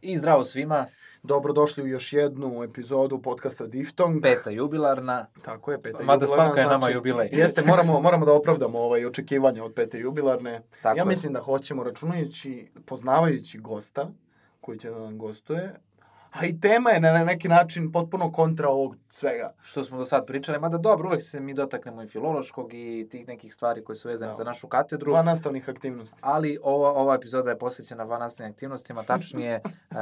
I zdravo svima, Dobrodošli u još jednu epizodu podcasta Diftong. peta jubilarna. Tako je, peta Mada jubilarna, svaka je nama znači, jubilej. Jeste, moramo, moramo da opravdamo ovaj očekivanja od pete jubilarne. Tako ja je. mislim da hoćemo, računajući, poznavajući gosta koji će da nam gostuje, a i tema je na neki način potpuno kontra ovog svega. Što smo do sad pričali, mada dobro, uvek se mi dotaknemo i filološkog i tih nekih stvari koje su vezane Da. za našu katedru. Dva nastavnih aktivnosti. Ali ova, ova epizoda je posvećena vanastavnim aktivnostima, tačnije uh,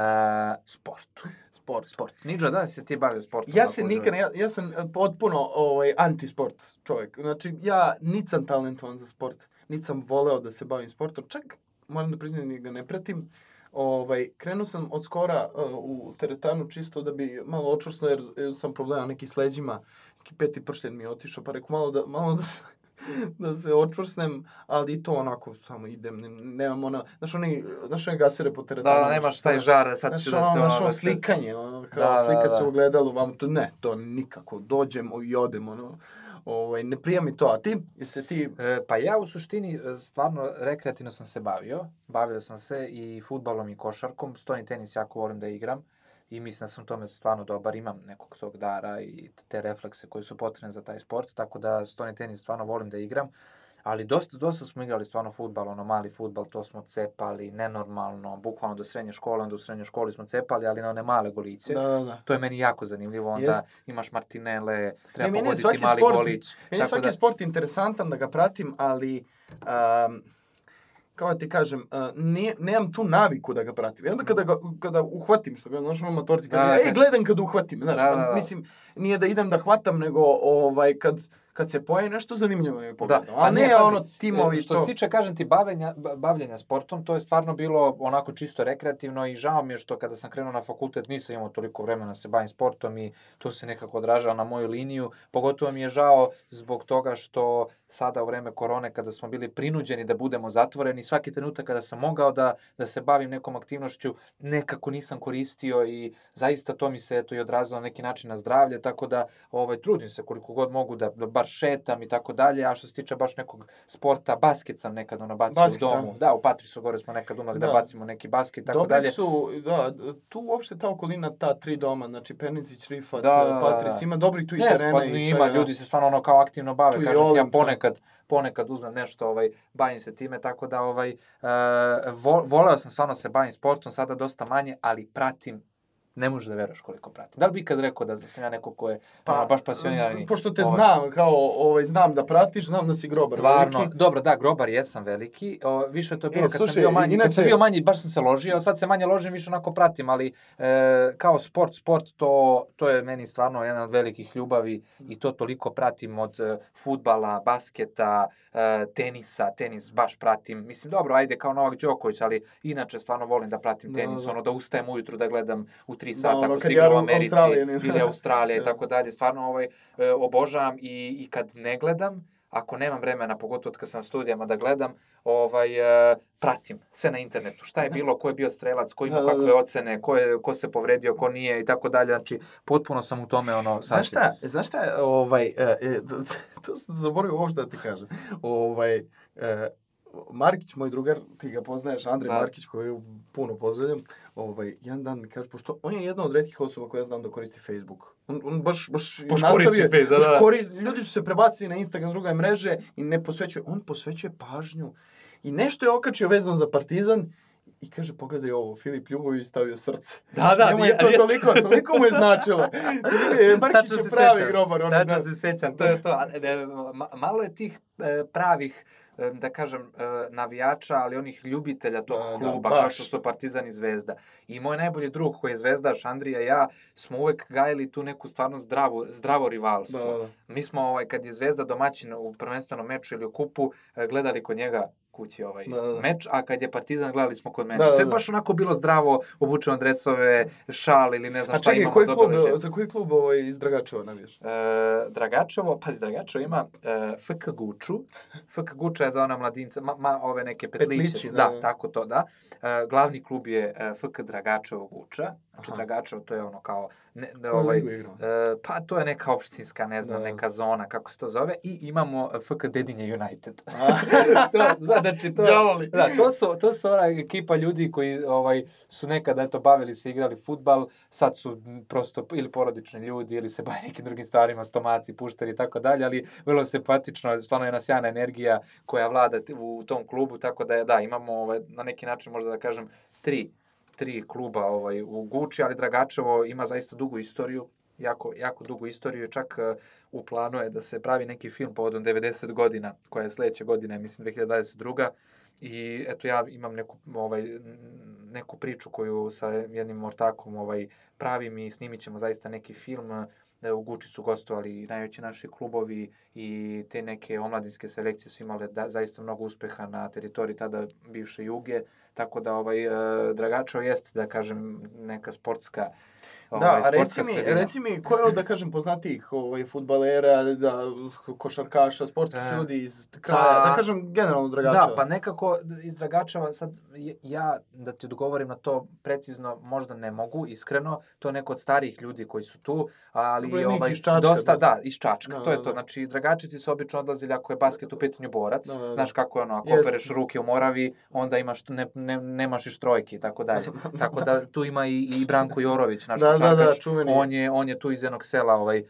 sportu. Sport. Sport. Niđo, da se ti bavio sportom? Ja se nikad, ja, ja sam e, potpuno ovaj, anti-sport čovjek. Znači, ja nit sam talentovan za sport, nit sam voleo da se bavim sportom. Čak, moram da priznam, ni ga ne pratim. Ovaj, krenuo sam od skora uh, u teretanu čisto da bi malo očvrsno, jer, jer sam problema neki s leđima. Neki peti pršljen mi je otišao, pa rekao malo da, malo da se, da se očvrsnem, ali i to onako samo idem, ne, nemam ona, znaš oni, znaš one gasere po Da, teretanu. da, nemaš što- taj žar, sad ću da ono, se... znaš, ono, ono da se- slikanje, ono, kao Da, da, slika se da. u ogledalu, vam to ne, to nikako, dođem i odem, ono, ovaj, ne prija mi to, a ti, jesi ti, E, pa ja u suštini e, stvarno rekreativno sam se bavio. Bavio sam se i futbalom i košarkom. Stoni tenis jako volim da igram i mislim da sam tome stvarno dobar. Imam nekog tog dara i te reflekse koji su potrebne za taj sport, tako da stoni tenis stvarno volim da igram. Ali dosta, dosta smo igrali stvarno futbal, ono mali futbal, to smo cepali, nenormalno, bukvalno do srednje škole, onda u srednjoj školi smo cepali, ali na one male goliće. da, da, da. To je meni jako zanimljivo, onda Jest. imaš martinele, treba Ne, pogoditi svaki mali sport- golić. Meni je svaki da- sport interesantan da ga pratim, ali, um, kao da ti kažem, uh, ne, nemam tu naviku da ga pratim. I onda kada, ga, kada uhvatim, što bi, znaš, ono matorci, Da, kaže, da, ej, kad- gledam kad uhvatim, znaš, Da, da, da. mislim, nije da idem da hvatam, nego, ovaj, kad, kad se pojavi nešto zanimljivo je pogledam. pa a ne, pazi, ono, timovi e, Što to. se tiče, kažem ti, bavenja, ba- bavljenja sportom, to je stvarno bilo onako čisto rekreativno i žao mi je što kada sam krenuo na fakultet nisam imao toliko vremena da se bavim sportom i to se nekako odražava na moju liniju. Pogotovo mi je žao zbog toga što sada u vreme korone kada smo bili prinuđeni da budemo zatvoreni, svaki trenutak kada sam mogao da, da se bavim nekom aktivnošću, nekako nisam koristio i zaista to mi se eto i odrazilo na neki način na zdravlje, tako da ovaj, trudim se koliko god mogu da, da bar šetam i tako dalje, a što se tiče baš nekog sporta, basket sam nekad ono bacio Basket, u da. domu. Da, u Patrisu gore smo nekad umeli da, Da. bacimo neki basket i tako Dobri dalje. su, da, tu uopšte ta okolina, ta tri doma, znači Penizić, Rifat, Da, da, da, Patris, da. ima dobri tu i Jes, terena pa i ima, svega. ljudi se stvarno ono kao aktivno bave, Tu kažem ti, ja da. ponekad, ponekad uzmem nešto, ovaj, bavim se time, tako da, ovaj, e, vo, voleo sam stvarno se bavim sportom, sada dosta manje, ali pratim ne možeš da veruješ koliko pratim. Da li bi ikad rekao da sam ja neko ko je pa, baš pasionirani? Pošto te ovaj, znam, kao, ovaj, znam da pratiš, znam da si grobar Stvarno, veliki. dobro, da, grobar jesam veliki. O, više je to bilo E, kad slušaj, sam bio manji, kad sam inače- bio manji baš sam se ložio, sad se manje ložim, više onako pratim, ali e, kao sport, sport to to je meni stvarno jedna od velikih ljubavi i to toliko pratim od e, fudbala, basketa, e, tenisa, tenis baš pratim. Mislim dobro, ajde kao Novak Đoković, ali inače stvarno volim da pratim Da, tenis, da. ono da ustajem ujutru da gledam u 3 Da, sata ono, ako igra u Americi ili Australija i Da. tako dalje. Stvarno ovaj e, obožavam i i kad ne gledam, ako nemam vremena, pogotovo od kad sam na studijama da gledam, ovaj, e, pratim sve na internetu. Šta je bilo, ko je bio strelac, ko ima Da, da, da. kakve ocene, ko, je, ko se povredio, ko nije i tako dalje. Znači, potpuno sam u tome ono... Znaš sašit. šta, znaš šta, ovaj, e, e, to sam zaboravio uopšte da ti kažem. Ovaj, e, Markić, moj drugar, ti ga poznaješ, Andrej Da. Markić, koju puno pozdravljam, ovaj, jedan dan mi kaže, pošto on je jedna od retkih osoba koja znam da koristi Facebook. On, on baš, baš, Baš nastavio- da, baš da. koristi- ljudi su se prebacili na Instagram, druge mreže i ne posvećuje, on posvećuje pažnju i nešto je okačio vezano za Partizan i kaže, pogledaj ovo, Filip Ljubović stavio srce. Da, da, Njemu je to toliko, toliko mu je značilo. Markić je pravi sećam. grobar. Tačno da. se sećam, to je to. Malo je tih e, pravih da kažem, e, navijača, ali onih ljubitelja tog Da, da, kluba, kao baš. što su Partizan i Zvezda. I moj najbolji drug koji je zvezdaš, Andrija i ja, smo uvek gajili tu neku stvarno zdravu, zdravo rivalstvo. Da, da. Mi smo, ovaj, kad je Zvezda domaćin u prvenstvenom meču ili u kupu, e, gledali kod njega kući ovaj Da, da, da. meč, a kad je Partizan gledali smo kod mene. Da, da, to je da. baš onako bilo zdravo, obučeno dresove, šal ili ne znam A šta čekaj, imamo koji dobro klub, ležimo. za koji klub ovaj iz Dragačeva navijaš? E, Dragačevo, pazi, Dragačevo ima e, FK Guču. FK Guča je za ona mladinca, ma, ma ove neke petliće. Petlići, da, da, da. tako to, da. E, glavni klub je e, FK Dragačevo Guča. Znači, Aha. Dragačevo, to je ono kao... Ne, ne, ovaj, e, pa to je neka opštinska, ne znam, Da. neka zona, kako se to zove. I imamo e, FK Dedinje United. A? to, znači, to, da, to su, to su ona ekipa ljudi koji ovaj, su nekada eto, bavili se, igrali futbal, sad su prosto ili porodični ljudi ili se bave nekim drugim stvarima, stomaci, puštari i tako dalje, ali vrlo simpatično, stvarno je jedna sjajna energija koja vlada u tom klubu, tako da je, da, imamo ovaj, na neki način možda da kažem tri, tri kluba ovaj, u Guči, ali Dragačevo ima zaista dugu istoriju, jako, jako dugu istoriju, čak eh, u planu je da se pravi neki film povodom 90 godina, koja je sledeće godine, mislim 2022. I eto ja imam neku ovaj neku priču koju sa jednim ortakom ovaj pravim i snimit ćemo zaista neki film da u Guči su gostovali najveći naši klubovi i te neke omladinske selekcije su imale da, zaista mnogo uspeha na teritoriji tada bivše Juge, tako da ovaj e, Dragačevo jest da kažem neka sportska Da, a reci mi, sredina. reci mi, ko je od, da kažem, poznatijih ovaj, futbalera, da, košarkaša, sportskih E, ljudi iz kraja, pa- da kažem, generalno Dragačeva? Da, pa nekako iz Dragačeva sad ja da ti odgovorim na to precizno možda ne mogu, iskreno, to je neko od starijih ljudi koji su tu, ali ih ovaj iz Čačka, dosta da, iz Čačka, Da, to je da, to. da. Znači Dragačevci su obično odlazili ako je basket u pitanju borac, Da, da, da. znaš kako je ono, ako opereš ruke u Moravi, onda imaš ne, ne, nemaš i štrojke i tako dalje. tako da tu ima i, i Branko Jorović, naš Da, da, da, čuveni. on je on je tu iz jednog sela, ovaj e,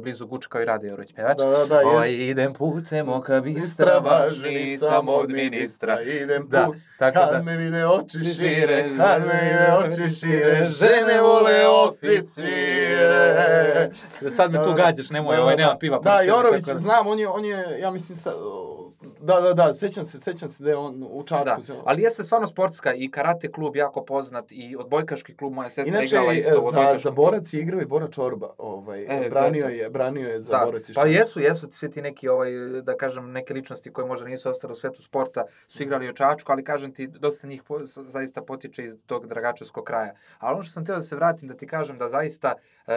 blizu Guča kao i Rade Jorović pevač. Da, da, da, Ovaj, jest. idem putem oka bistra, važni sam od ministra. Idem Da, put, tako kad da. me vide oči šire, kad me vide oči šire, žene vole oficire. Sad me tu gađaš, nemoj, ovaj, nema piva. Da, Jorović, da- znam, on je, on je, ja mislim, sa, da, da, da, sećam se, sećam se da je on u Čačku. Da, se- ali jeste stvarno sportska i karate klub jako poznat i odbojkaški klub, moja sestra Inače, igrala isto u za, odbojkaškom za borac je igrao i Bora Čorba, ovaj, E, branio, je, branio je za Da, borac i pa jesu, jesu svi ti neki, ovaj, da kažem, neke ličnosti koje možda nisu ostale u svetu sporta, su igrali u Čačku, ali kažem ti, dosta njih po, zaista potiče iz tog dragačevskog kraja. Ali ono što sam teo da se vratim, da ti kažem da zaista e,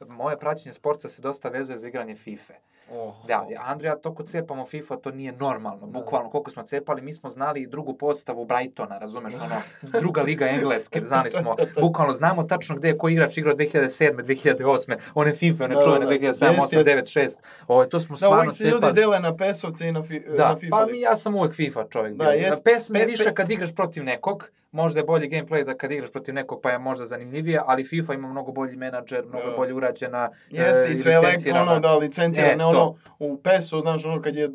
moje praćenje sporta se dosta vezuje za igranje FIFA. Oh, Da, ja, Andrija, to kod cepamo FIFA, to nije normalno. Bukvalno, koliko smo cepali, mi smo znali drugu postavu Brightona, razumeš, ono, druga liga engleske, znali smo, bukvalno znamo tačno gde je koji igrač igrao 2007. 2008. One FIFA, one Da, čuvene da, 2007, jest, 8, 9, 6. Ovo, to smo Da, stvarno uvijek se ljudi cepali. dele na PES-ovce i na, fi, Da, na FIFA. pa mi, ja sam uvek FIFA čovjek. Da, bio. jest. PES me Pe- više pe- kad igraš protiv nekog, možda je bolji gameplay da kad igraš protiv nekog pa je možda zanimljivije, ali FIFA ima mnogo bolji menadžer, mnogo Da. bolje urađena, Jeste, e, i sve elektro, licencirana. ono, da, licencirane, E, ono, u PES-u, znaš, ono, kad je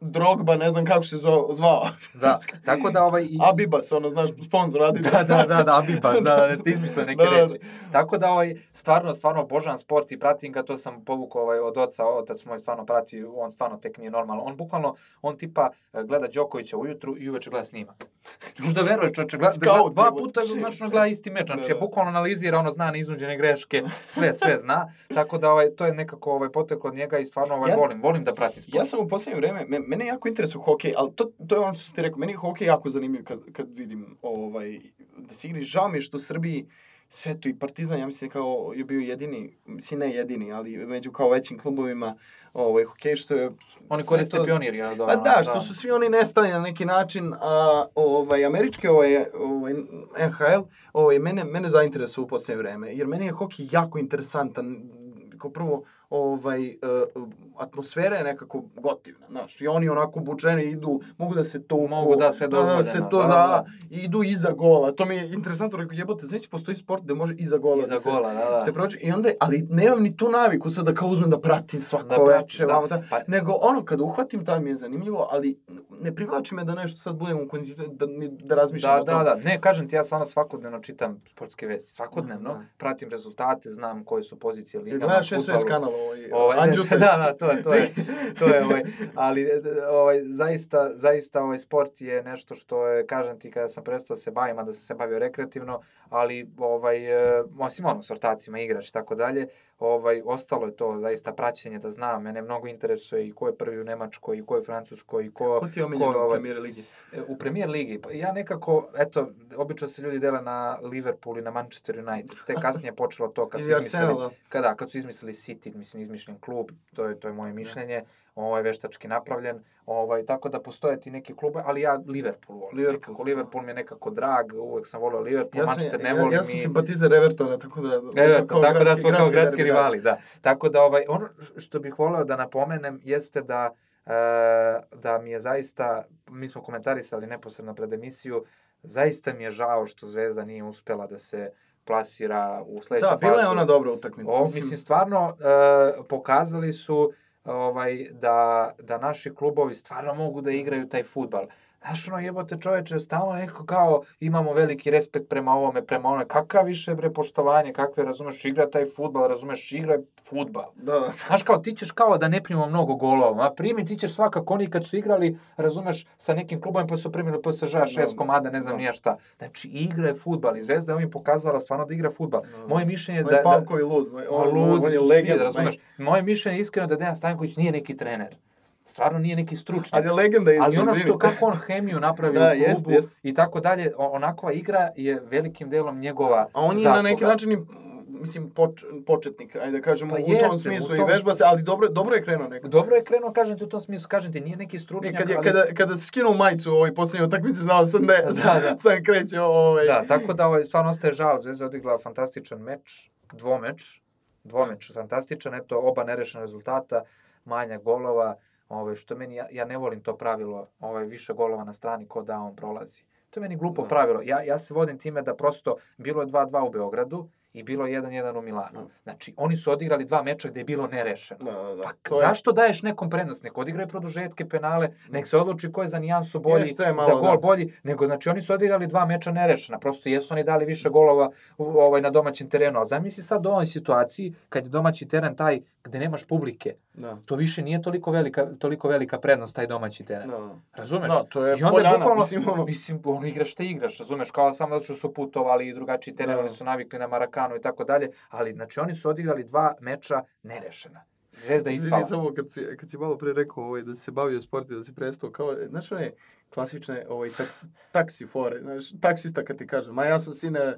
Drogba, ne znam kako se zvao. Da, tako da ovaj... I, Abibas, ono, znaš, sponsor Adidas. da, da, da, da, Abibas, da, da, nešto izmislio neke Da, da, da. reči. Tako da, ovaj, stvarno, stvarno obožavam sport i pratim ga, to sam povukao ovaj, od oca, otac moj stvarno prati, on stvarno tek nije normalno. On bukvalno, on tipa e, gleda Đokovića ujutru i uveče gleda snimak. Možda veruješ, čoče, gleda, gleda, Scout, dva puta znači, gleda isti meč, znači Da, je da. bukvalno analizira, ono zna neiznuđene greške, sve, sve zna. Tako da, ovaj, to je nekako ovaj, poteklo od njega i stvarno ovaj, Ja- volim, volim da pratim sport. Ja sam u poslednje vreme, me, mene jako interesuje hokej, ali to, to je ono što ste rekao, meni je hokej jako zanimljiv kad, kad vidim ovaj, da se igri. Žao mi je što u Srbiji sve to i Partizan, ja mislim kao je bio jedini, mislim ne jedini, ali među kao većim klubovima ovaj, hokej, što je... Oni koriste to- pionir, ja, da, Pa da, što su svi oni nestali na neki način, a ovaj, američki ovaj, ovaj, NHL, ovaj, mene, mene zainteresuju u posljednje vreme, jer meni je hokej jako interesantan, kao prvo, ovaj, uh, atmosfera je nekako gotivna, znaš, i oni onako bučeni idu, mogu da se tuku, Mogu da, sve da dozvoljeno, se to, da, da, da. i idu iza gola, to mi je interesantno, rekao, jebote, znači postoji sport gde može iza gola Iza da se, gola, da, da. se prođe, i onda, ali nemam ni tu naviku sad da kao uzmem da pratim svako Da veče, da. ta, Pa- nego ono, kad uhvatim, tad mi je zanimljivo, ali ne privlači me da nešto sad budem u kontinuitetu, da, da razmišljam Da, o da, tome. da. Ne, kažem ti, ja stvarno svakodnevno čitam sportske vesti. Svakodnevno. Da, da. Pratim rezultate, znam koje su pozicije ligama. gledaš SOS kanal ovaj, Ovaj, Andžusa. da, da, to je, to je, to je, ovaj, ali e, ovaj, zaista, zaista ovaj sport je nešto što je, kažem ti, kada sam prestao da se bavim, da sam se bavio rekreativno, ali ovaj, e, osim ono, s ortacima, igraš i tako dalje, ovaj, ostalo je to zaista praćenje da znam. Mene mnogo interesuje i ko je prvi u Nemačkoj, i ko je u Francuskoj, i ko... Ko ti je omiljen u ovaj, premijer ligi? E, U premier ligi, pa ja nekako, eto, obično se ljudi dele na Liverpool i na Manchester United. Te kasnije je počelo to kad su izmislili, da. kada, kad su izmislili City, mislim, izmišljen klub, to je, to je moje mišljenje, ovaj, veštački napravljen, ovaj, tako da postoje ti neki klube, ali ja Liverpool volim. Liverpool, nekako, da. Liverpool mi je nekako drag, uvek sam volio Liverpool, Ja Manchester ne ja, volim. ja sam i- simpatizer Evertona, tako da... Kao tako da gradski- smo kao gradski da. rivali, da. Tako da ovaj ono što bih voleo da napomenem jeste da e, da mi je zaista mi smo komentarisali neposredno pred emisiju, zaista mi je žao što Zvezda nije uspela da se plasira u sledeću Da, bila je fazu. ona dobra utakmica. O, mislim, stvarno, e, pokazali su ovaj, da, da naši klubovi stvarno mogu da igraju taj futbal. Znaš, ono, jebote čoveče, stalno nekako kao imamo veliki respekt prema ovome, prema onome. Kakav više, bre, poštovanje, kakve, razumeš, igra taj futbal, razumeš, igra futbal. Da, da. Znaš, kao, ti ćeš kao da ne primamo mnogo golova, a primi ti ćeš svakako oni kad su igrali, razumeš, sa nekim klubom pa su primili šest Da, komada, ne znam da. nija šta. Znači, igra je futbal i Zvezda je ovim pokazala stvarno da igra futbal. Da. Moje mišljenje je da... je da Pavko i lud. On, on, on, ludi on je legend. razumeš? Moje mišljenje je iskreno da Dejan Stanković nije neki trener. Stvarno nije neki stručnjak. Ali je legenda iz Ali ono što kako on hemiju napravi Da, u klubu jest, jest. i tako dalje, onakva igra je velikim delom njegova A on je zasluga. na neki način i, mislim, poč, početnik, ajde da kažemo, Pa u jeste, tom u smislu tom- i vežba se, ali dobro, dobro je krenuo nekako. Dobro je krenuo, kažem ti u tom smislu, kažem ti, nije neki stručnjak, Ne, kad je, ali... kada, kada se skinuo majicu u ovoj posljednjoj utakmici, znao sam da, je- Da, da. sam kreće ovaj... Da, tako da ovaj, stvarno ostaje žal. Zvezda je odigrala fantastičan meč, dvomeč, dvomeč fantastičan, eto, oba nerešena rezultata, manja golova, ovaj, što meni, ja, ja ne volim to pravilo, ovaj, više golova na strani, ko da on prolazi. To je meni glupo Da. pravilo. Ja, ja se vodim time da prosto bilo je 2-2 u Beogradu i bilo je 1-1 u Milanu. Da. Znači, oni su odigrali dva meča gde je bilo nerešeno. Da, da, da. Pa To je- zašto daješ nekom prednost? Nek odigraju produžetke, penale, nek se odluči ko je za nijansu bolji, Jeste, malo, za gol da. bolji, nego znači oni su odigrali dva meča nerešena, prosto jesu oni dali više golova u, ovaj, na domaćem terenu, a zamisli sad u ovoj situaciji kad je domaći teren taj gde nemaš publike, Da. to više nije toliko velika, toliko velika prednost taj domaći teren. Da. Razumeš? Da, to je I onda poljana, bukvalno, mislim, ono- mislim, ono igraš šta igraš, razumeš, kao samo što su putovali i drugačiji teren, Da. oni su navikli na Marakanu i tako dalje, ali znači oni su odigrali dva meča nerešena. Zvezda je ispala. Izvini, samo kad si, kad si malo pre rekao ovaj, da se bavio sport i da si prestao, kao, znaš one klasične ovaj, taks, taksi fore, znaš, taksista kad ti kaže, ma ja sam sine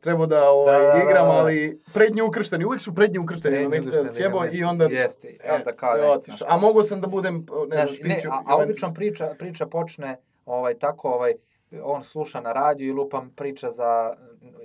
trebao da ovaj, Da, da, da, igram, da. ali prednji ukršteni, uvijek su prednji ukršteni, Prednji ukršteni, te sjebo i onda... Jeste, i onda kao znaš, A mogu sam da budem, ne Znaš, ne, a, a obično priča, priča počne ovaj, tako, ovaj, on sluša na radiju i lupam priča za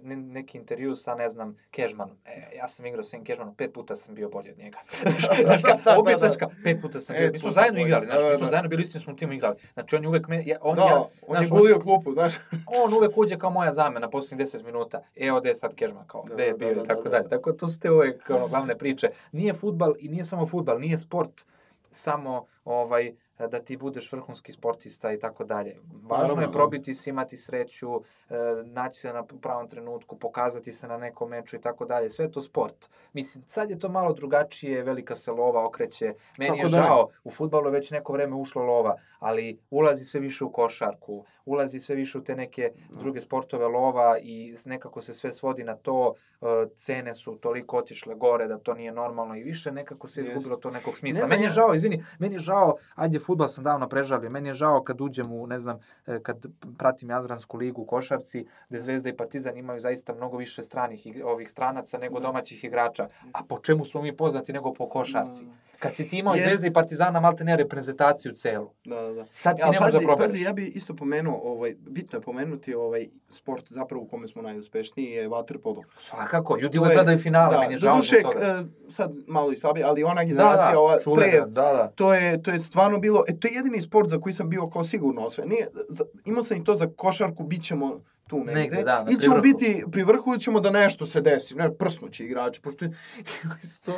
ne, neki intervju sa, ne znam, Kežmanom. E, ja sam igrao sa njim Kežmanom, pet puta sam bio bolji od njega. znaš, ka, Da, da, obično, da. znaš, ka, pet puta sam E, bio. Mi smo zajedno igrali, znaš, Da, mi da, smo da. zajedno bili u istom smo timu igrali. Znači, on je uvek, me, ja, on, Da, ja, on je znaš, gulio klupu, znaš. on uvek uđe kao moja zamena poslednjih 10 minuta. E, ode je sad Kežman, kao, Da, gde je da, bio da, i tako da, dalje. da. Tako to su te uvek ono, glavne priče. Nije futbal i nije samo futbal, nije sport samo ovaj da ti budeš vrhunski sportista i tako dalje. Važno je da. probiti se, imati sreću, e, naći se na pravom trenutku, pokazati se na nekom meču i tako dalje. Sve je to sport. Mislim, sad je to malo drugačije, velika se lova okreće. Meni Kako je da ne? žao, u futbalu je već neko vreme ušla lova, ali ulazi sve više u košarku, ulazi sve više u te neke druge sportove lova i nekako se sve svodi na to, e, cene su toliko otišle gore da to nije normalno i više nekako se izgubilo to nekog smisla. Ne znam meni je žao, izvini, meni je žao, ajde, futbal sam davno prežalio, meni je žao kad uđem u, ne znam, e, kad pratim Jadransku ligu u košarci, gde Zvezda i Partizan imaju zaista mnogo više stranih ovih stranaca nego Da. domaćih igrača. A po čemu smo mi poznati nego po košarci? Da. Kad si ti imao Jest. Zvezda i Partizana, malte ne reprezentaciju celu. Da, da, da. Sad ti Ja, ne možeš da pazi, probereš. pazi, ja bi isto pomenuo, ovaj, bitno je pomenuti ovaj sport zapravo u kome smo najuspešniji je waterpolo. Svakako, ljudi uvek gledaju finale, da, meni je žao zbog toga. e, sad malo i slabije, ali ona Da, generacija da, ova, čuvena, pre, da, da. to je, to je stvarno bilo, e, to je jedini sport za koji sam bio kao sigurno osvojen. Nije, za, imao sam i to za košarku, bit ćemo tu negde. Negde, da, na ili ćemo biti pri vrhu ćemo da nešto se desi. Ne, prsnuće igrači, pošto isto,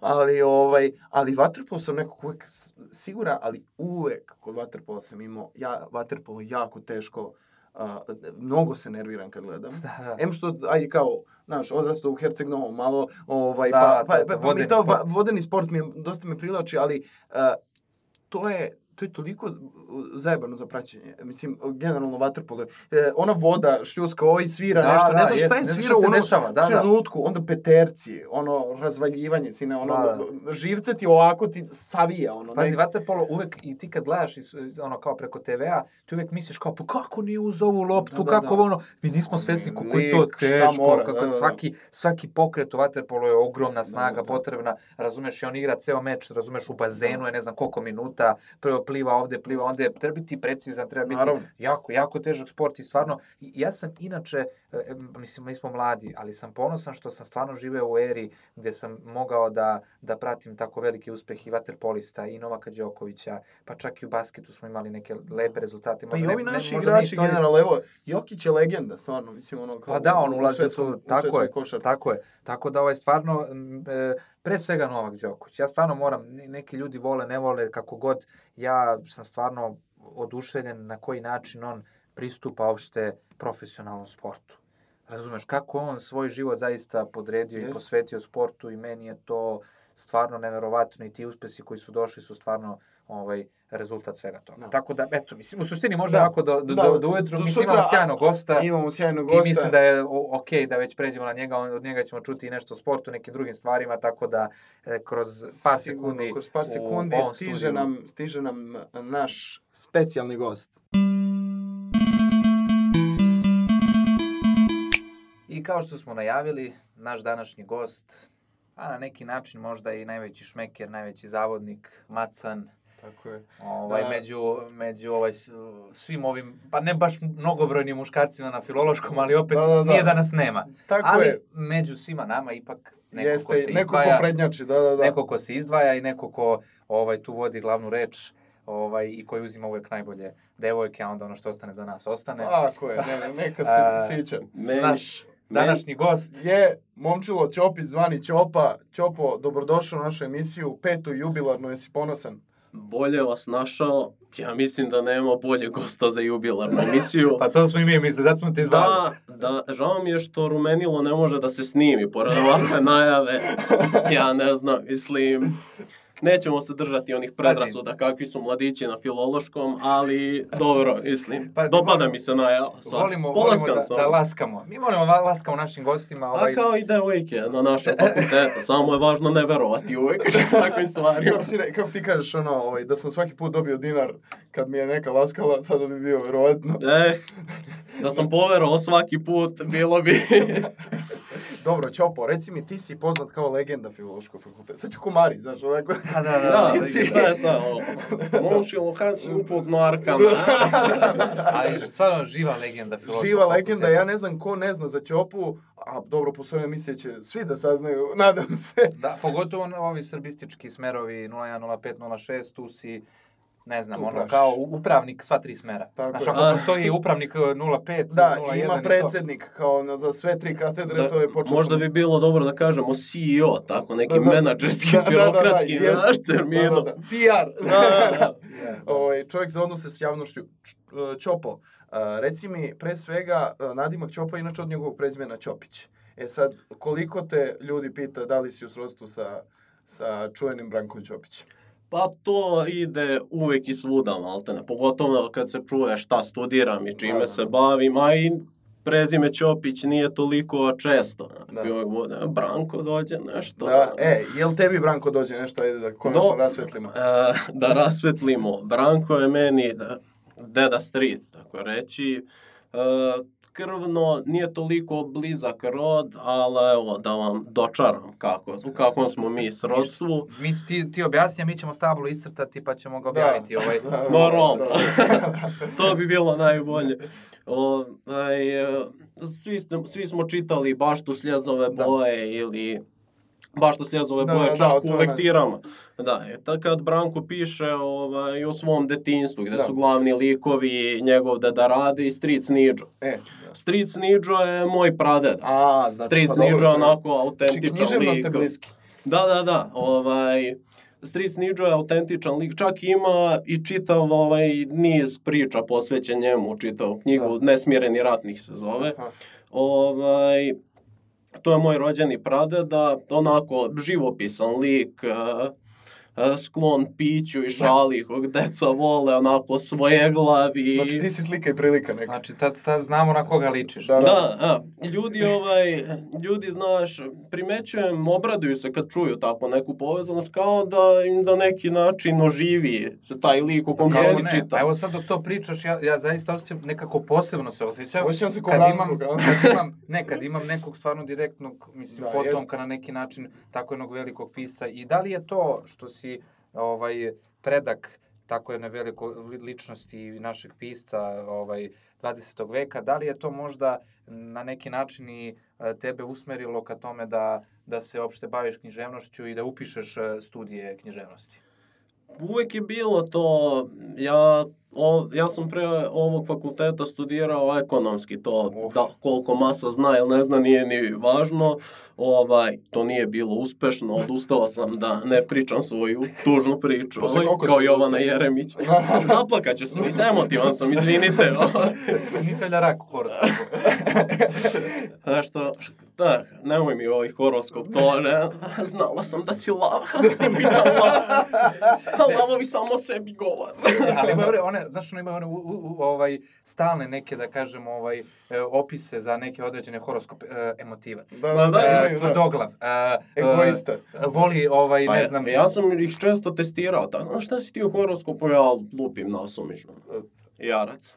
ali, ovaj, ali vaterpolo sam nekako uvek s- siguran, ali uvek kod vaterpola sam imao, ja vaterpolo jako teško, a, mnogo se nerviram kad gledam. Da, da. Em što, aj kao, znaš, odrastao u Herceg Novom, malo, ovaj, Da, pa, to pa, je pa, to, pa mi to, sport. va- vodeni sport mi je, dosta me privlači, ali uh, to je to je toliko zajebano za praćenje. Mislim, generalno vaterpolo. E, ona voda, šljuska, ovaj svira Da, nešto, ne da, šta je ne znam svirao šta se u onom dešava, da, da. trenutku, onda peterci, ono, razvaljivanje, sine, ono, Da, živce ti ovako ti savija, ono. Pazi, ne- vaterpolo uvek, i ti kad gledaš iz, ono kao preko TV-a, ti uvek misliš kao, pa kako nije uz ovu loptu, Da, da, kako da. ono, mi nismo svesni koliko je to teško, mora, kako da, da, da. svaki, svaki pokret u vaterpolu je ogromna snaga da, da. potrebna, razumeš, i on igra ceo meč, razumeš, u bazenu je ne znam koliko minuta, prvo pliva ovde, pliva ovde, treba biti precizan, treba biti Naravno. jako, jako težak sport i stvarno, ja sam inače, e, e, mislim, mi smo mladi, ali sam ponosan što sam stvarno živeo u eri gde sam mogao da, da pratim tako veliki uspeh i vaterpolista i Novaka Đokovića, pa čak i u basketu smo imali neke lepe rezultate. Pa i možda ovi naši možda ne igrači, generalno, evo, Jokić je legenda, stvarno, mislim, ono, kao Pa da, on ulazi u tako je, košarci. tako je. Tako da ovaj stvarno, e, pre svega Novak Đoković. Ja stvarno moram, ne- neki ljudi vole, ne vole, kako god, ja sam stvarno oduševljen na koji način on pristupa uopšte profesionalnom sportu. Razumeš, kako on svoj život zaista podredio i Jeste. posvetio sportu i meni je to stvarno neverovatno i ti uspesi koji su došli su stvarno ovaj rezultat svega toga. Da. Tako da, eto, mislim, u suštini može Da. ovako do, do, Da, do, do ujutru, do mislim, imamo sjajnog gosta. Imamo sjajnog I gosta. mislim da je o- ok da već pređemo na njega, od njega ćemo čuti i nešto o sportu, nekim drugim stvarima, tako da e, kroz par Sigurno, sekundi, kroz par sekundi stiže studiju- nam, stiže nam naš specijalni gost. I kao što smo najavili, naš današnji gost, a na neki način možda i najveći šmeker, najveći zavodnik, Macan, Tako je. ovaj, Da. među, među ovaj, svim ovim, pa ne baš mnogobrojnim muškarcima na filološkom, ali opet Da, da, da. nije da nas nema. Tako ali je. među svima nama ipak neko Jeste, ko se neko izdvaja. ko prednjači, da, da, da. neko ko se izdvaja i neko ko ovaj, tu vodi glavnu reč ovaj, i koji uzima uvek najbolje devojke, a onda ono što ostane za nas ostane. Tako je, ne, ne, neka se sviđa. Naš današnji gost. Je momčilo Ćopić, zvani Ćopa. Ćopo, dobrodošao u našu emisiju, petu jubilarnu, jesi ponosan? bolje vas našao. Ja mislim da nema bolje gosta za jubilarnu emisiju. Pa to smo i mi mislili, zato smo te izvali. Da, da, žao mi je što Rumenilo ne može da se snimi, pored ovakve najave. Ja ne znam, mislim, nećemo se držati onih predrasuda kakvi su mladići na filološkom, ali dobro, mislim, Pa, dopada volimo- mi se najava. sad. Volimo, volimo da, sam. da laskamo. Mi volimo da laskamo našim gostima. Ovaj, A kao i devojke na našem fakultetu, samo je važno ne verovati uvek takvim stvarima. Kako, kako ti kažeš, ono, ovaj, da sam svaki put dobio dinar kad mi je neka laskala, sada bi bio verovatno. E, da sam poverovao svaki put, bilo bi... Dobro, Ćopo, reci mi, ti si poznat kao legenda filološkog fakulteta. Sad ću komari, znaš, onako. Da, da, da. Da, Ti si- da je sad ovo. Momčilo, kad si upoznao Arkana? Ali stvarno živa legenda filološkog Živa legenda, ja ne znam ko ne zna za Ćopu, a dobro, po svojoj emisiji će svi da saznaju, nadam se. Da, pogotovo ovi srbistički smerovi 01, 05, 06, tu si ne znam, ono kao upravnik sva tri smera. Tako Znaš, ako A. postoji upravnik e, 05, Da, 01 ima i to. predsednik kao na, za sve tri katedre, Da, to je početno. možda bi bilo dobro da kažemo CEO, tako neki Da, da. menadžerski, Da, da, da, da, birokratski, jeste. znaš, Da, termino. da, da. PR. Da, da, da. ovaj, čovjek za odnose s javnošću. E, Ćopo, a, reci mi, pre svega, nadimak Ćopa inače od njegovog prezimena Ćopić. E sad, koliko te ljudi pita da li si u srodstvu sa, sa čuvenim Brankom Ćopićem? Pa to ide uvek i svuda, maltene. Pogotovo kad se čuje šta studiram i čime Da, da, se da. bavim, a i prezime Ćopić nije toliko često. Da. Da. Uvek bude, Branko dođe nešto. Da, e, jel tebi Branko dođe nešto, ajde da konačno Do- rasvetlimo. E, da rasvetlimo. Branko je meni da, deda stric, tako reći. E, krvno nije toliko blizak rod, ali evo da vam dočaram kako, u kakvom smo mi srodstvu. Mi, ti, ti objasni, mi ćemo stablo iscrtati pa ćemo ga objaviti. Ovaj. Da, da, Normalno. da. to bi bilo najbolje. Ovaj, e, svi, svi smo čitali baštu sljezove Da. boje ili baštu sljezove Da, boje da, čak to u je- lektirama. Da, e, tako kad Branko piše ovaj, o svom detinstvu, gde Da. su glavni likovi njegov deda radi i stric Niđo. E, Stric Niđo je moj pradeda. a, znači, Stric pa Niđo to je- je onako Znači, autentičan književno lik. ste bliski. Da, da, da. Ovaj, Stric Niđo je autentičan lik. Čak ima i čitav ovaj, niz priča posvećen njemu, čitav knjigu Nesmireni ratnih se zove. Aha. Ovaj, to je moj rođeni pradeda, onako živopisan lik, e, sklon piću i šali kog deca vole onako svoje glavi. Znači ti si slika i prilika neka. Znači, tad, sad znamo na koga ličiš. Da, Da, a, ljudi, ovaj, ljudi, znaš, primećujem, obraduju se kad čuju tako neku povezanost, kao da im na neki način oživi se taj lik u kom se čita. Evo sad dok to pričaš, ja, ja zaista osjećam nekako posebno se osjećam. Osjećam se ko kad imam, kao. kad imam, ne, kad imam nekog stvarno direktnog, mislim, Da, da, potomka jeste. na neki način tako jednog velikog pisca. I da li je to što si ovaj, predak tako jedne veliko li- ličnosti našeg pisca ovaj, 20. veka, da li je to možda na neki način i e, tebe usmerilo ka tome da, da se opšte baviš književnošću i da upišeš e, studije književnosti? Uvijek je bilo to, ja, o, ja sam pre ovog fakulteta studirao ekonomski, to Uf. da, koliko masa zna ili ne zna nije ni važno, ovaj, to nije bilo uspešno, odustao sam da ne pričam svoju tužnu priču, ovaj, kao Jovana odustao? Jeremić. Zaplakaću se, mislim, emotivan sam, izvinite. ovaj. Nisi valjda rak u horoskopu. Znaš što, da, nemoj mi ovaj horoskop, to ne, znala sam da si lav, bićam lav, a lavovi samo sebi govore. ali ima one, one, znaš, ono ima one u, u, u, ovaj, stalne neke, da kažemo, ovaj, e, opise za neke određene horoskope, e, emotivac. Da, da, da, E, tvrdoglav. E, Egoista. e, voli, ovaj, Pa ne znam... Ja sam ih često testirao, tako, znaš šta si ti u horoskopu, ja lupim nasumično. Jarac.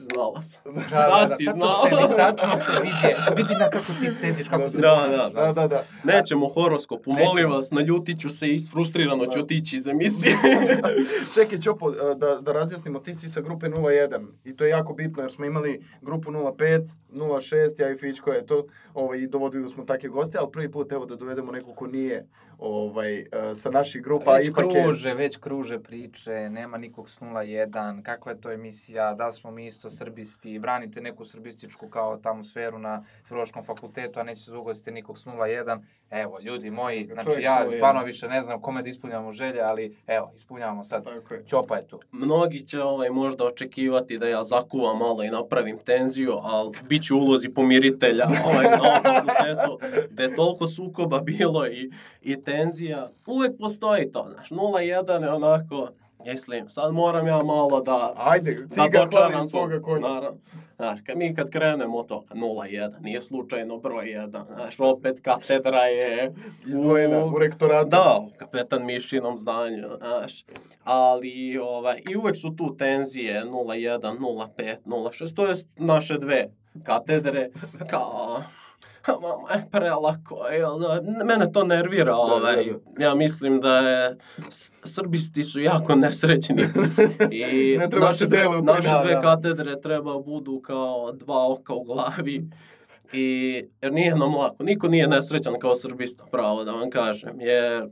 Znala sam. Da, da, da, si tačno znao. se, vidi, tačno se vidi, vidi na kako ti sediš, kako se Da, ponašaš, Da, da, da. Nećemo horoskopu, Nećemo. molim vas, naljutit ću se i frustrirano ću otići iz emisije. Čekaj, Ćopo, e, da, da razjasnimo, ti si sa grupe 01 i to je jako bitno jer smo imali grupu 05, 06, ja i Fićko je to, ovaj, i dovodili smo takve goste, ali prvi put evo da dovedemo nekog ko nije ovaj, e, sa naših grupa, Već ipak je... kruže, već kruže priče, nema nikog s 01, kakva je to emisija, da smo mi isto srbisti, branite neku srbističku kao tamo sferu na filološkom fakultetu, a nećete da ugostite nikog s 01. Evo, ljudi moji, znači Čovjek s ja 01. stvarno više ne znam kome da ispunjavamo želje, ali evo, ispunjavamo sad. Tako je. Ćopa je tu. Mnogi će ovaj, možda očekivati da ja zakuvam malo i napravim tenziju, ali bit ću ulozi pomiritelja ovaj, na ovom fakultetu, gde je toliko sukoba bilo i, i tenzija. Uvek postoji to, znaš, 0-1 je onako, mislim, sad moram ja malo da... Ajde, da ciga hvali to. svoga konja. Naravno. Znaš, kad mi kad krenemo to, 0-1, nije slučajno broj 1, znaš, opet katedra je... Izdvojena u rektoratu. Da, u kapetan Mišinom zdanju, znaš. Ali, ovaj, i uvek su tu tenzije 0-1, 0-5, 0-6, to je naše dve katedre, kao... Mama je da, mene to nervira, ovaj, da, ja mislim da je, srbisti su jako nesrećni. I Ne treba naše, se dele naše Da, dve da. katedre treba budu kao dva oka u glavi. I jer nije nam lako, niko nije nesrećan kao srbista, pravo da vam kažem, jer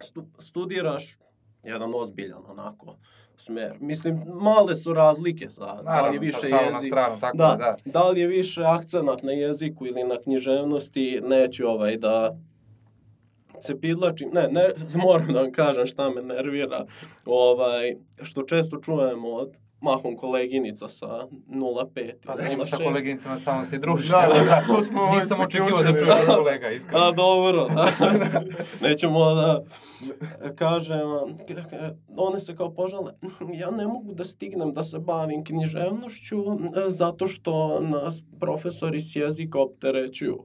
stu, studiraš jedan ozbiljan onako smer. Mislim, male su razlike sa, da li je više šalu na jezik, stranu, tako da, da, da. da li je više akcenat na jeziku ili na književnosti, neću ovaj da se pidlačim, ne, ne, moram da vam kažem šta me nervira, ovaj, što često čujemo od mahom koleginica sa 0,5 Pa sa njima sa 0,6. koleginicama samo se i družiš. Da, tako da, da, smo ovaj Nisam očekivao da čujem da. kolega, iskreno. A dobro, da. Nećemo da kažem, one se kao požale, ja ne mogu da stignem da se bavim književnošću zato što nas profesori s jezika opterećuju.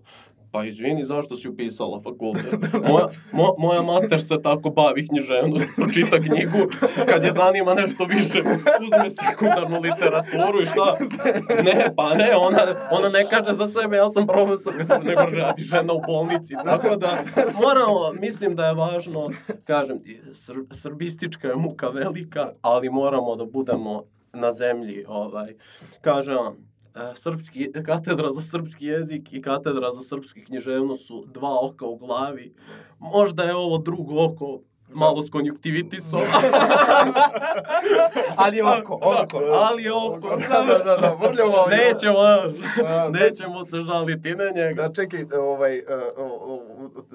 Pa izvini, zašto si upisala fakultet? Moja, mo, moja mater se tako bavi književnost, pročita knjigu, kad je zanima nešto više, uzme sekundarnu literaturu i šta? Ne, pa ne, ona, ona ne kaže za sebe, ja sam profesor, mislim, nego radi žena u bolnici. Tako da, moramo, mislim da je važno, kažem ti, sr, srbistička je muka velika, ali moramo da budemo na zemlji, ovaj, kažem vam, srpski, katedra za srpski jezik i katedra za srpski književnost su dva oka u glavi. Možda je ovo drugo oko malo s konjuktivitisom, Ali je oko, oko. ali je oko. Da, da, da, da, vrljamo. Nećemo, nećemo se žaliti na njega. Da, čekaj, ovaj, o,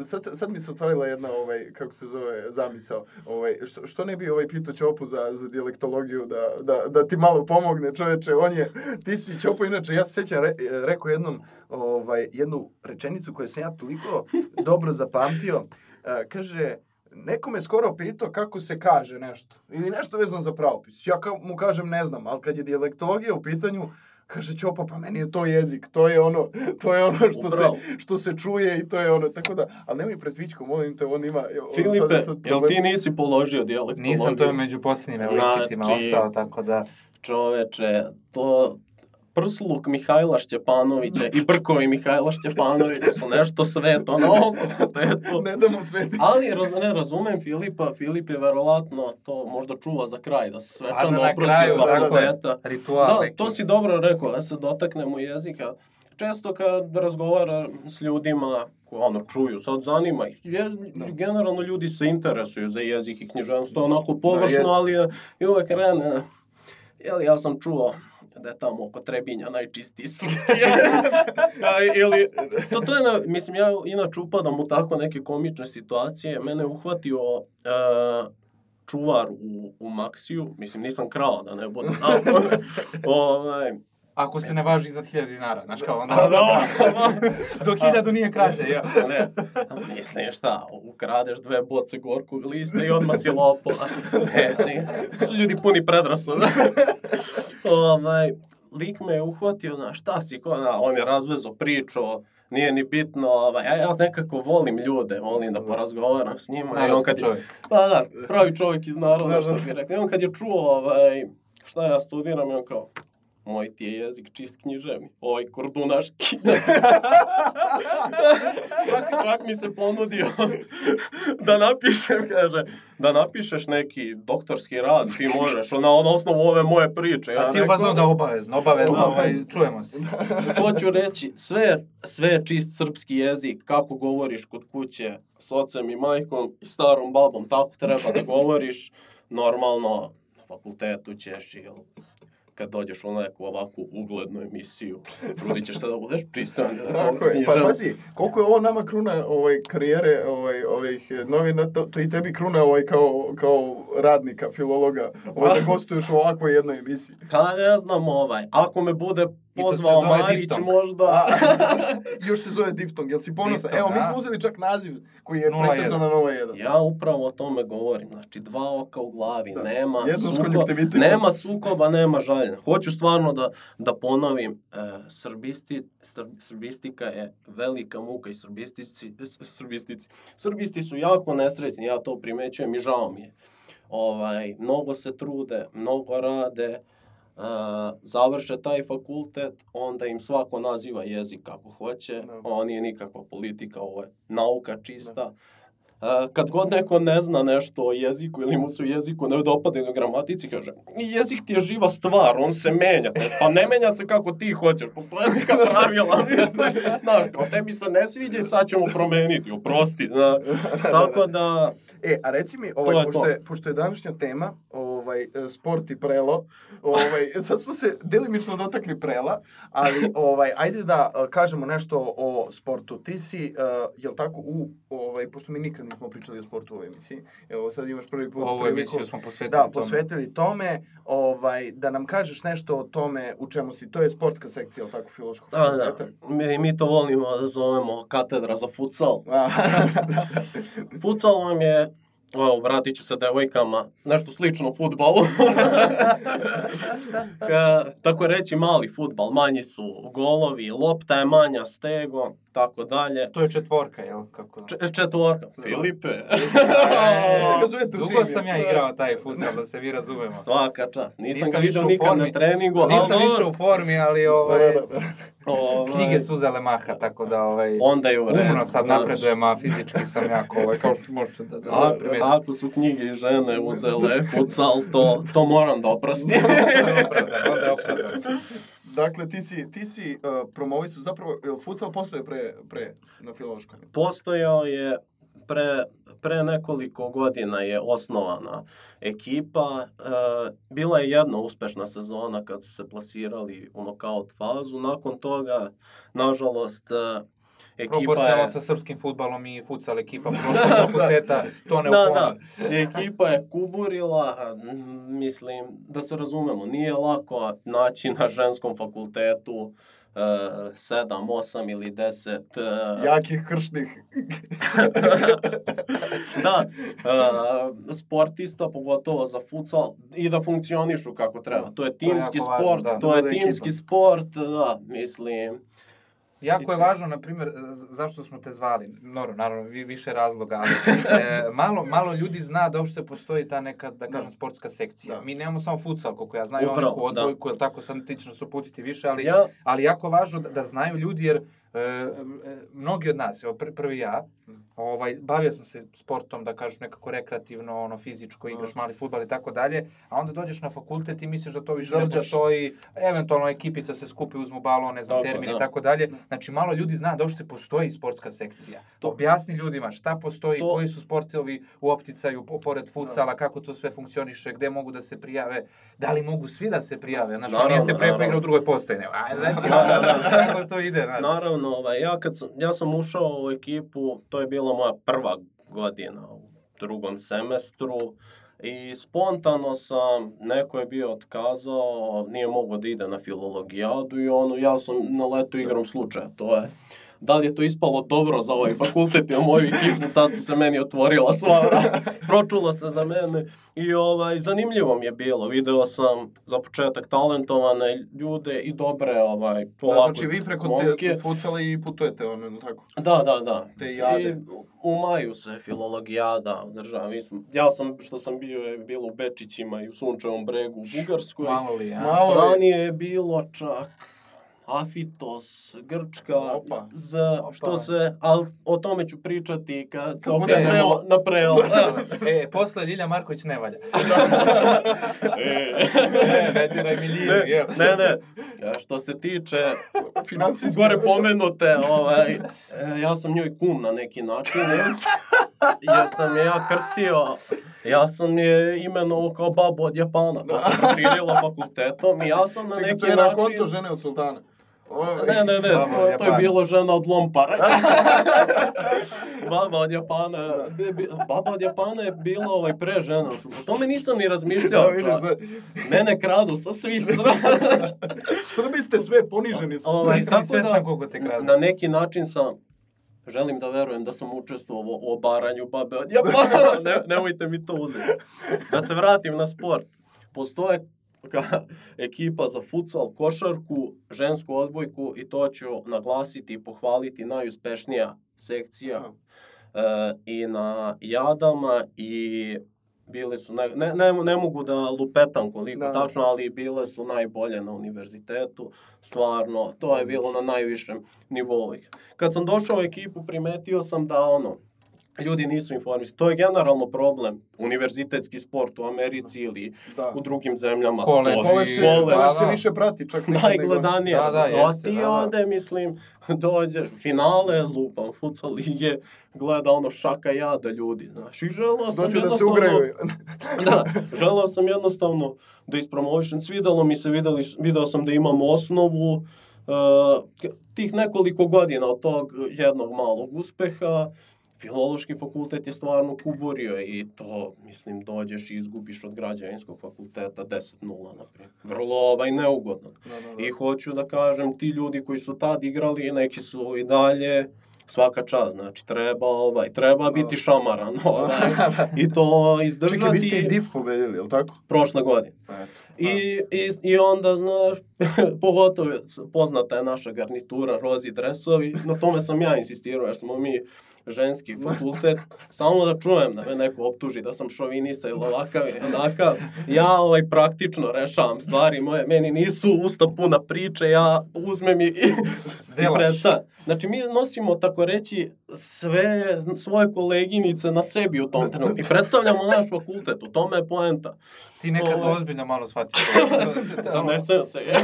sad, sad mi se otvorila jedna, ovaj, kako se zove, zamisao. Ovaj, što, što ne bi ovaj pitao Ćopu za, za dijalektologiju da, da, da ti malo pomogne, čoveče, on je, ti si Ćopo, inače, ja se sjećam, re, rekao jednom, ovaj, jednu rečenicu koju sam ja toliko dobro zapamtio, uh, kaže, neko me skoro pitao kako se kaže nešto. Ili nešto vezano za pravopis. Ja ka, mu kažem ne znam, ali kad je dijalektologija u pitanju, kaže Ćopa, pa meni je to jezik, to je ono, to je ono što Upravo. se, što se čuje i to je ono, tako da, ali nemoj pred Fičkom, molim te, on ima... on Filipe, sad- sad jel ti nisi položio dijalektologiju? Nisam, to je među posljednjim evo, ispitima Znači- ostao, tako da... Čoveče, to prsluk Mihajla Šćepanovića i brkovi Mihajla Šćepanovića su nešto sveto novo. Je to. Ne da mu sveti. Ali raz, ne razumem Filipa, Filip je verovatno to možda čuva za kraj, da se svečano na oprosti fakulteta. ritual Da, to si dobro rekao, da se dotaknemo jezika. Često kad razgovara s ljudima ko ono čuju, sad zanima ih. Je, Generalno ljudi se interesuju za jezik i književnost, onako površno, jeste. ali je, i uvek krene. Jel, ja sam čuo da je tamo oko Trebinja najčistiji srpski. A, ili, to, to je, na, mislim, ja inače upadam u tako neke komične situacije. Mene je uhvatio e, čuvar u, u Maksiju, mislim, nisam krao da ne budem. ovaj, Ako se ne važi iznad 1000 dinara, znaš kao onda... A, da. Dok 1000 nije kraće, ja. ne, mislim šta, ukradeš dve boce gorkog lista i odmah si lopova. Ne, si, su ljudi puni predrasuda. ovaj, lik me je uhvatio, na šta si, ko, na, on je razvezo priču, nije ni bitno, ovaj, ja, ja nekako volim ljude, volim da porazgovaram s njima. i on Narodski kad je- čovjek. Pa da, pravi čovjek iz naroda, Da, što da. bi rekao. I on kad je čuo ovaj, šta ja studiram, on kao, moj ti je jezik čist književni, ovaj kordunaški. čak, čak mi se ponudio da napišem, kaže, da napišeš neki doktorski rad, ti možeš, na, na osnovu ove moje priče. Ja A ti rekao, uvazno da obavezno, obavezno, Da. ovaj, čujemo se. Hoću reći, sve, sve je čist srpski jezik, kako govoriš kod kuće s ocem i majkom i starom babom, tako treba da govoriš. Normalno, na fakultetu ćeš ili kad dođeš u neku ovakvu uglednu emisiju, trudit ćeš se da budeš pristojan. Da Tako je. Pa pazi, koliko je ovo nama kruna ovaj, karijere ovaj, ovih novina, to, to i tebi kruna ovaj, kao, kao radnika, filologa, ovaj, da gostuješ u ovakvoj jednoj emisiji. Pa ne znam ovaj, ako me bude pozvao Marić možda... još se zove diftong, jel si ponosan? Evo, mi da. smo uzeli čak naziv koji je 0,1. pretežno na 0,1. Ja upravo o tome govorim, znači dva oka u glavi, Da. nema, suko- nema sukoba, nema žaljenja. Hoću stvarno da, da ponovim, e, srbisti, sr, srbistika je velika muka i srbistici, srbistici, srbisti su jako nesrećni, ja to primećujem i žao mi je. Ovaj, mnogo se trude, mnogo rade, završe taj fakultet, onda im svako naziva jezik kako hoće, Da. ovo nije nikakva politika, ovo je nauka čista. Uh, kad god neko ne zna nešto o jeziku ili mu se u jeziku ne dopada u gramatici, kaže, jezik ti je živa stvar, on se menja. Pa ne menja se kako ti hoćeš, postoje neka pravila. Znaš, kao tebi se ne sviđa i sad ćemo promeniti, oprosti. Da. Tako da, E, a reci mi, ovaj, pošto, to. je, pošto je današnja tema ovaj, e, sport i prelo, ovaj, sad smo se delimično dotakli prela, ali ovaj, ajde da e, kažemo nešto o sportu. Ti si, uh, jel tako, u, ovaj, pošto mi nikad nismo pričali o sportu u ovoj emisiji, evo sad imaš prvi put Ovu emisiju smo posvetili Da, tome. posvetili tome, ovaj, da nam kažeš nešto o tome u čemu si, to je sportska sekcija, jel tako, filološkog da, da, mi, mi to volimo da zovemo katedra za futsal. A, Futsal vam je, evo, vratit ću se devojkama, nešto slično futbalu. Ka, tako reći mali futbal, manji su golovi, lopta je manja, stego, tako dalje. To je četvorka, jel? Kako? Č četvorka. Filipe. U Dugo sam ja igrao taj futsal, da se vi razumemo. Svaka čast. Nisam, Nisam ga vidio nikad formi. na treningu, ali Nisam više u formi, ali ovaj, Da, da, da. Ovaj, knjige su uzele maha, tako da ovaj, Onda je u redu. umno sad znaš. napredujem, a fizički sam jako, ovaj, kao što možete da, da, A, da primetite. ako su knjige i žene uzele futsal, to, to moram da oprostim. Onda je opravdano. Dakle, ti si, ti si uh, promovisu, zapravo, jel futsal postoje pre, pre na filološkom? Postojao je pre, pre nekoliko godina je osnovana ekipa. E, bila je jedna uspešna sezona kad su se plasirali u nokaut fazu. Nakon toga, nažalost, e, ekipa Proporcionalno je... sa srpskim futbalom i futsal ekipa prošlog fakulteta, to ne Da, da. Ekipa je kuburila, mislim, da se razumemo, nije lako naći na ženskom fakultetu sedam, osam ili deset uh, Jakih kršnih. da, uh, sportista, pogotovo za futsal, i da funkcionišu kako treba. To je timski jako važno, sport, da. to je Da, da, timski ekipa. sport, da, mislim. Jako je važno, na primjer, zašto smo te zvali, naravno, naravno, vi- više razloga, ali e, malo, malo ljudi zna da uopšte postoji ta neka, da kažem, sportska sekcija. Da. Mi nemamo samo futsal, koliko ja imamo Upravo, neku da. odbojku, jel tako, sad ti ćeš nas uputiti više, ali, Ja- ali jako važno da, da znaju ljudi, jer e, e, mnogi od nas, evo pr- prvi ja, ovaj, bavio sam se sportom, da kažem, nekako rekreativno, ono, fizičko, igraš mali futbal i tako dalje, a onda dođeš na fakultet i misliš da to više ne Zrđaš. postoji, eventualno ekipica se skupi, uzmu balon, ne znam, termin i da. tako dalje. Znači, malo ljudi zna da uopšte postoji sportska sekcija. To- Objasni ljudima šta postoji, To- koji su sportovi u opticaju, po- pored futsala, kako to sve funkcioniše, gde mogu da se prijave, da li mogu svi da se prijave. Znači, Naravno, nije se pre pa igra u drugoj postoji. Ne, ajde, reci, Da, da, da. kako to ide, znači. Naravno, ovaj, ja, kad sam, ja sam ušao u ekipu, to je bila moja prva godina u drugom semestru i spontano sam, neko je bio otkazao, nije mogao da ide na filologijadu i ono, ja sam na letu igrom slučaja, to je da li je to ispalo dobro za ovaj fakultet i moju ekipu, tad su se meni otvorila sva vrata, pročula se za mene i ovaj, zanimljivo mi je bilo, video sam za početak talentovane ljude i dobre ovaj, Da, polako znači vi preko momke. te futsala i putujete, ono, jel tako? Da, da, da. Te jade. I u maju se filologijada održava. Ja sam, što sam bio, je bilo u Bečićima i u Sunčevom bregu u Bugarskoj. Malo li, a? Malo li? Ranije je bilo čak Afitos, Grčka, Opa. za Opa. što se, ali o tome ću pričati kad se okrenemo na prelo. E, posle Ljilja Marković ne valja. E. Ne, ne diraj mi Ljilju, ne, ne, ne. A Što se tiče gore pomenute, ovaj, e, ja sam njoj kum na neki način. Ja sam je ja krstio, ja sam je imenovao kao babu od Japana, pa se proširila fakultetom i ja sam na Čekaj, neki to je na način... konto žene od sultana. Ovo- Ne, ne, ne, to, to je bilo žena od Lompara. Baba od Japana, bi- baba od Japana je bila ovaj pre žena. O tome nisam ni razmišljao. Da, vidiš, Pa, da. Mene kradu sa svih strana. Srbi ste sve poniženi su. Ovaj, Nisi tako ni svestan koliko te kradu. Na neki način sam Želim da verujem da sam učestvovao u obaranju babe od Japana. Ne, nemojte mi to uzeti. Da se vratim na sport. Postoje ekipa za futsal, košarku, žensku odbojku i to ću naglasiti i pohvaliti najuspešnija sekcija e, i na jadama i bile su, ne, ne, ne, ne mogu da lupetam koliko Da, da. tačno, ali bile su najbolje na univerzitetu, stvarno, to je bilo na najvišem nivou. Kad sam došao u ekipu, primetio sam da ono, ljudi nisu informisani. To je generalno problem. Univerzitetski sport u Americi ili Da. u drugim zemljama. Koleđi, To- Koleđ se, Da, koleđ da. se više prati čak nekad nego... najgledanije. Da, da, jeste, ti da, da. ovde, mislim, dođeš, finale, lupam, futsal lige, gleda ono šaka jada ljudi, znaš. I želeo sam Dođu da se jednostavno- ugraju. da, želeo sam jednostavno da ispromovišem. Svidalo mi se, videli, video sam da imam osnovu uh, tih nekoliko godina od tog jednog malog uspeha. Filološki fakultet je stvarno kuburio i to, mislim, dođeš i izgubiš od građevinskog fakulteta 10-0, naprimjer. Vrlo ovaj, neugodno. Da, da, da. I hoću da kažem, ti ljudi koji su tad igrali, neki su i dalje, svaka čast, znači treba ovaj, treba biti šamaran, ovaj, i to izdržati Čekaj, vi ste i DIF pobedili, jel tako? prošle godine. Eto. I, i, I onda, znaš, pogotovo poznata je naša garnitura, rozi dresovi, na tome sam ja insistirao, jer smo mi ženski fakultet, samo da čujem da me neko optuži da sam šovinista ili ovakav ili onakav, ja ovaj praktično rešavam stvari moje, meni nisu usta puna priče, ja uzmem i, i, i predstavim. Znači, mi nosimo, tako reći, sve svoje koleginice na sebi u tom trenutku i predstavljamo naš fakultet, u tome je poenta. Ti nekad Ovo- ozbiljno malo shvatiš. Zanesem se, je.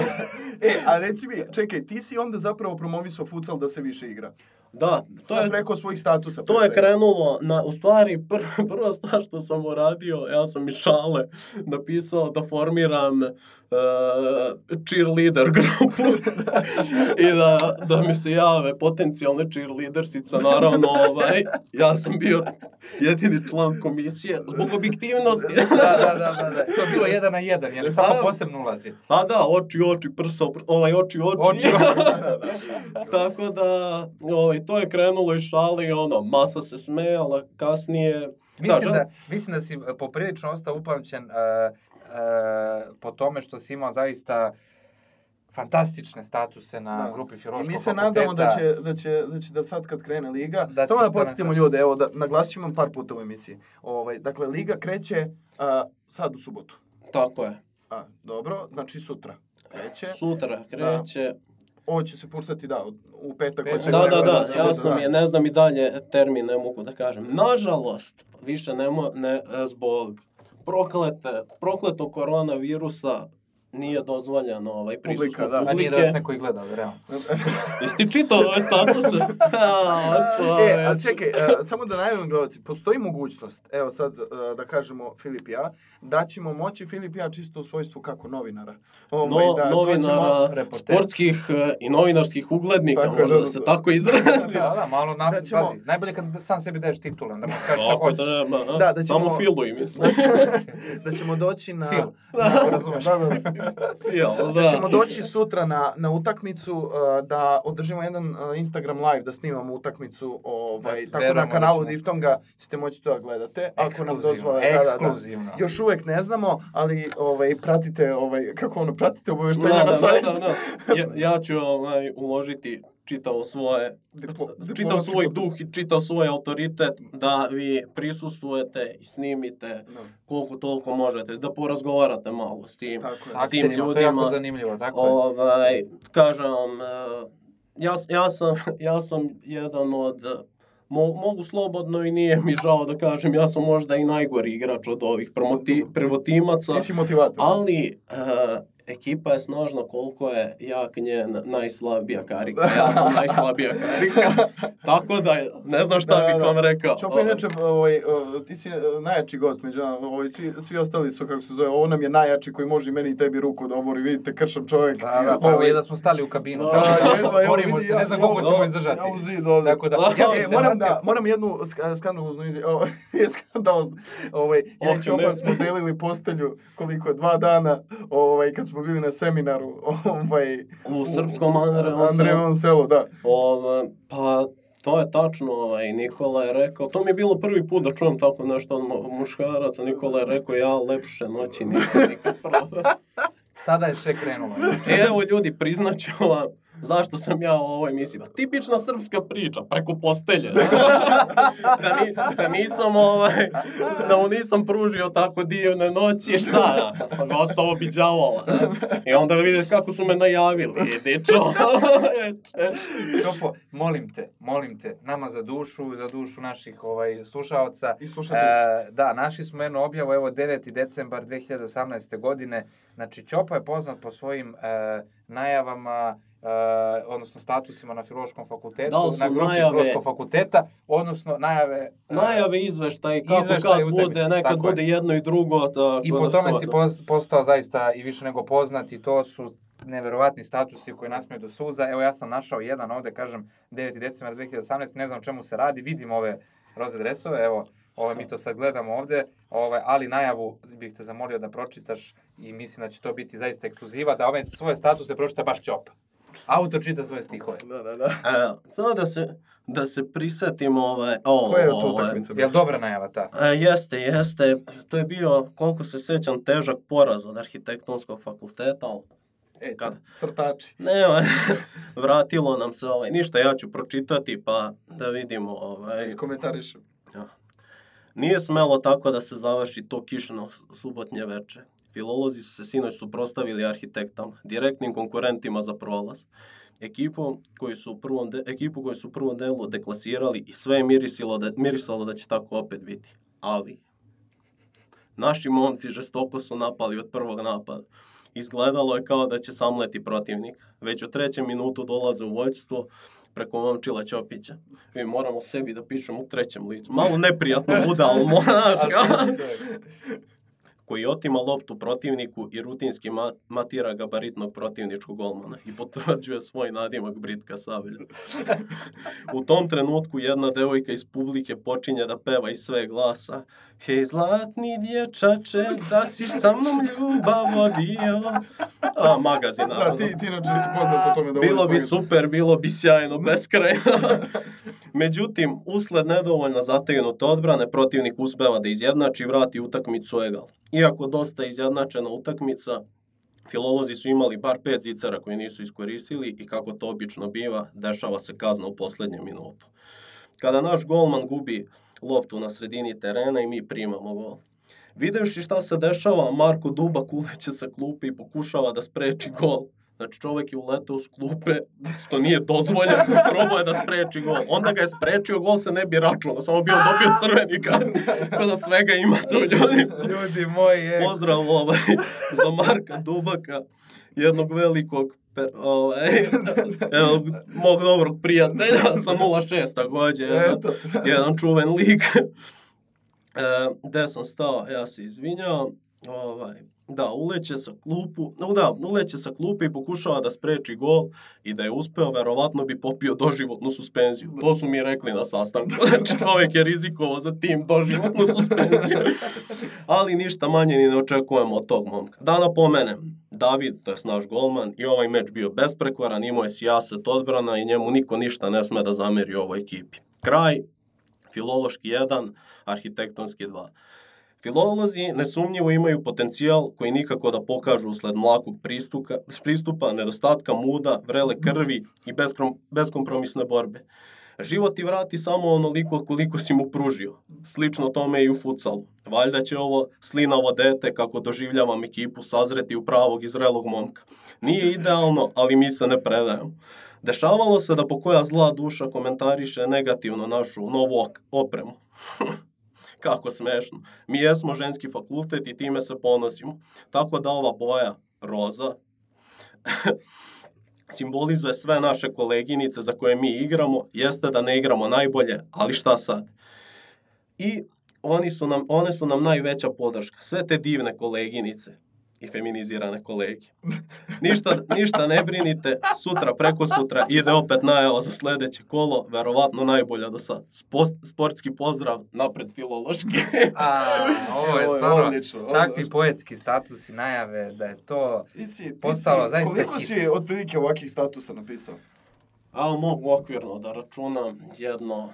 E, a reci mi, čekaj, ti si onda zapravo promovisao futsal da se više igra. Da, to Sad je, preko svojih statusa. to je svega. krenulo, na, u stvari, pr, prva stvar što sam uradio, ja sam iz šale napisao da formiram uh, cheerleader grupu i da, da mi se jave potencijalne cheerleadersice, naravno, ovaj, ja sam bio jedini član komisije, zbog objektivnosti. da, da, da, da, da. To je bilo jedan na jedan, jer svako Da. posebno ulazi. A da, oči, oči, prsa, pr- ovaj, oči, oči. Oči, Tako da, ovaj, to je krenulo i šali ono, masa se smejala, kasnije... Mislim žal- da, mislim da si poprilično ostao upamćen uh, po tome što si imao zaista fantastične statuse na Da. grupi I filološkog mi se fakulteta. nadamo da će, da će, da će da sad kad krene liga, Da samo da podsjetimo ljude, evo da naglasit ćemo par puta u emisiji. Ovaj, dakle, liga kreće a, sad u subotu. Tako je. A, dobro, znači sutra kreće. Sutra kreće. Ovo će se puštati, da, u- petak. Petak, Da, da, da, subote, jasno mi je, ne znam i dalje termin, ne mogu da kažem. Nažalost, više ne, mo, ne e, zbog проклята проклятого коронавіруса nije dozvoljeno ovaj prisustvo Publika, da. A nije da vas neko i gleda, realno. Jesi ti čitao ove statuse? A, E, ali čekaj, e, samo da najavim gledalci, postoji mogućnost, evo sad e, da kažemo Filip i ja, da ćemo moći Filip i ja čisto u svojstvu kako novinara. Ovaj, No, da novinara, sportskih e, i novinarskih uglednika, Tako možda da, da da, se da. tako izrazim. Da, da, malo na, Da ćemo- pazi, najbolje kad sam sebi daješ titule, onda možeš kažeš šta hoćeš. treba, a? Da, da ćemo- Samo filuj, mislim. Da, će- da ćemo doći na... Fil. na razumeš. Da, da, da. Fil, Da ćemo doći sutra na, na utakmicu, uh, da održimo jedan uh, Instagram live, da snimamo utakmicu, ovaj, Da, tako verujemo na da kanalu. Diftonga ćete moći to da gledate. Ako nam Ekskluzivno, dozvole, da, da, da. ekskluzivno. Još uvek ne znamo, ali ovaj, pratite, ovaj, kako ono, pratite Da, obaveštenja da, na da, sajtu. da, da. Ja, ja ću ovaj, uložiti čitavo svoje Dipo- diplomatski svoj duh i čitav svoj autoritet da vi prisustvujete i snimite Da. koliko toliko možete, da porazgovarate malo s tim, Tako je. S s tim akterima, to je jako ljudima. zanimljivo, tako je. Ovaj, kažem vam, e, ja, ja, sam, ja sam jedan od, mo, mogu slobodno i nije mi žao da kažem, ja sam možda i najgori igrač od ovih promoti, prvotimaca, Ti si motivator. ali e, ekipa je snažna koliko je jak njen najslabija karika. Ja sam najslabija karika. Tako da, ne znam šta Da, bih da. vam rekao. Čopa, inače, ovaj, ti si e, najjači gost među nama, ovaj, svi, svi ostali su, kako se zove, ovo nam je najjači koji može i meni i tebi ruku da obori, vidite, kršam čovjek. Da, da, pa evo Ovaj, jedno smo stali u kabinu. Da, tako da jedva, evo, borimo vidi, se, ne znam ja- koliko ćemo izdržati. Ja u zid ovdje. Tako da, Da. ja E, moram da, moram jednu sk- skandaloznu izjavu, ovo nije skandalozno, ovaj, ja i Čopa smo delili postelju koliko, dva dana, ovaj, kad smo bili na seminaru, ovaj, U srpskom Andrejevom selu. Andrejevom selu, da. Ova, pa, to je tačno, ovaj, Nikola je rekao, to mi je bilo prvi put da čujem tako nešto od mu- muškaraca, Nikola je rekao, ja lepše noći nisam nikad probao. Tada je sve krenulo. E, Evo ljudi, priznaću vam, zašto sam ja u ovoj emisiji. Pa, tipična srpska priča, preko postelje. da, ni, da nisam, ovaj, da mu nisam pružio tako divne noći, šta, da, ostalo bi đavola. I onda vidite kako su me najavili, dečo. Čopo, molim te, molim te, nama za dušu, za dušu naših ovaj, slušaoca. I slušateljki. E, da, našli smo jednu objavu, evo 9. decembar 2018. godine. Znači, Ćopa je poznat po svojim e, najavama, e, odnosno statusima na filološkom fakultetu, Da na grupi najave- filološkog fakulteta, odnosno najave... e, Najave izveštaj, kako Izveštaj kad utakmice, bude, nekad tako je. bude jedno i drugo. Tako I po da tome to- si pos- postao zaista i više nego poznat i to su neverovatni statusi koji nasmeju do suza. Evo ja sam našao jedan ovde, kažem, 9. decembar 2018. Ne znam o čemu se radi, vidim ove roze dresove, evo, Ove, mi to sad gledamo ovde, ove, ali najavu bih te zamolio da pročitaš i mislim da će to biti zaista ekskluziva, da ove svoje statuse pročita baš Ćopa. Autor čita svoje stihove. Da, da, da. E, samo da se, da se prisetimo ovaj, o, Koja je to ovaj, utakmica? Jel dobra najava ta? E, jeste, jeste. To je bio, koliko se sećam, težak poraz od arhitektonskog fakulteta, ali E, Kad? crtači. ne, ovaj, vratilo nam se ovaj, ništa, ja ću pročitati pa da vidimo. Ovaj, Iskomentarišem. Nije smelo tako da se završi to kišno subotnje veče. Filolozi su se sinoć suprostavili arhitektama, direktnim konkurentima za prolaz. Ekipu koji su u prvom, de, ekipu koju su u prvom delu deklasirali i sve je mirisilo da, mirisalo da će tako opet biti. Ali, naši momci žestoko su napali od prvog napada. Izgledalo je kao da će samleti protivnik. Već u trećem minutu dolaze u vođstvo preko momčila Ćopića. Mi moramo sebi da pišemo u trećem licu. Malo neprijatno bude, ali moraš. Koji otima loptu protivniku i rutinski ma matira gabaritnog protivničkog golmana i potvrđuje svoj nadimak Britka Savelja. U tom trenutku jedna devojka iz publike počinje da peva iz sve glasa Hej, zlatni dječače, da si sa mnom ljubav vodio. A, magazin, Da, naravno. ti, ti inače si poznat po tome da Bilo bi super, bilo bi sjajno, beskrajno. Međutim, usled nedovoljno zategnute odbrane, protivnik uspeva da izjednači i vrati utakmicu egal. Iako dosta izjednačena utakmica, filolozi su imali bar pet zicara koji nisu iskoristili i kako to obično biva, dešava se kazna u poslednjem minutu. Kada naš golman gubi loptu na sredini terena i mi primamo gol. Videvši šta se dešava, Marko Dubak uleće sa klupe i pokušava da spreči gol. Znači čovek je uletao s klupe, što nije dozvoljeno, probao je da spreči gol. Onda ga je sprečio, gol se ne bi računao, samo bi on dobio crveni kart. Tako da svega ima tu ljudi. Ljudi moji, je. Pozdrav ovaj, za Marka Dubaka, jednog velikog pe, ovaj, jednog mog dobrog prijatelja sa 06 takođe, jedan, jedan čuven lik. E, gde sam stao, ja se izvinjao. Ovaj, da, uleće sa klupu, no da, uleće sa klupe i pokušava da spreči gol i da je uspeo, verovatno bi popio doživotnu suspenziju. To su mi rekli na sastanku. Znači, čovjek je rizikovao za tim doživotnu suspenziju. Ali ništa manje ni ne očekujemo od tog momka. Da napomenem, David, to je naš golman, i ovaj meč bio besprekvaran, imao je sijaset odbrana i njemu niko ništa ne sme da zameri ovoj ekipi. Kraj, filološki 1, arhitektonski 2. Filolozi nesumnjivo imaju potencijal koji nikako da pokažu usled mlakog pristuka, pristupa, nedostatka muda, vrele krvi i beskrom, beskompromisne borbe. Život ti vrati samo onoliko koliko si mu pružio. Slično tome i u futsalu. Valjda će ovo slinavo dete, kako doživljavam ekipu, sazreti u pravog i zrelog momka. Nije idealno, ali mi se ne predajemo. Dešavalo se da po koja zla duša komentariše negativno našu novu opremu. Kako smešno. Mi jesmo ženski fakultet i time se ponosimo. Tako da ova boja, roza, simbolizuje sve naše koleginice za koje mi igramo. Jeste da ne igramo najbolje, ali šta sad? I oni su nam, one su nam najveća podrška. Sve te divne koleginice i feminizirane kolege. Ništa, ništa ne brinite, sutra, preko sutra ide opet najava za sledeće kolo, verovatno najbolja do sad. Spo, sportski pozdrav, napred filološki. A, ovo je Ovo je stvarno odlično, takvi odlično. poetski statusi najave da je to Ti si, ti Postalo si, zaista koliko hit. si otprilike ovakvih statusa napisao? A mogu okvirno da računam jedno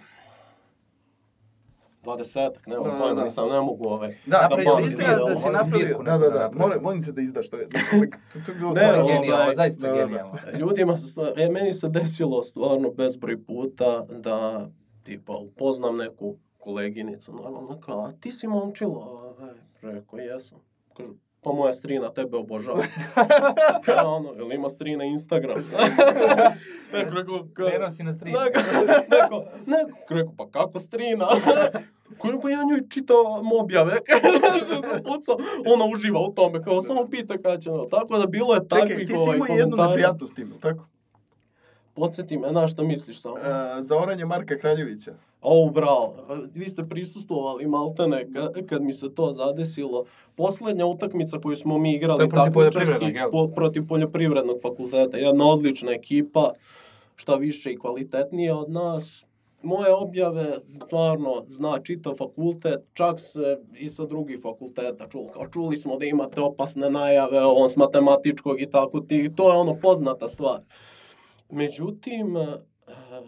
20-ak, nema Da, da, pojma, da. nisam, ne mogu ovaj. Da, istina zbirku, da si moraš napravio, zbirku da, neku da, da da, napraviš. moram, molim te da izdaš to. to, to, to je bilo Ne, je stvarno- ovaj, genijalno, zaista da, da, da. genijalno. Ljudima se stvar, e, meni se desilo stvarno bezbroj puta da tipa upoznam neku koleginicu, naravno, kao, a ti si momčilo, e, rekao, jesam. Kažu, pa moja strina tebe obožava. kao ono, jel ima strina Instagram? neko rekao, kao, Krenuo si na stream. Neko, neko, neko, rekao, pa kako strina? Koji pa ja njoj čitao objave, kaže, zapucao, ona uživa u tome, kao samo pita kada će, tako da bilo je takvih Čekaj, ti si ovaj, imao jednu komentara. neprijatnost s tim, jel tako? Podsjeti me, na šta misliš samo? Uh, za oranje Marka Kraljevića. O, bravo, vi ste prisustvovali maltene kad, kad mi se to zadesilo. Poslednja utakmica koju smo mi igrali To je protiv takmičarski, po, protiv poljoprivrednog fakulteta. Jedna odlična ekipa, šta više i kvalitetnija od nas. Moje objave stvarno zna čitav fakultet, čak se i sa drugih fakulteta čulo. Kao čuli smo da imate opasne najave, on s matematičkog i tako ti. To je ono poznata stvar. Međutim, eh,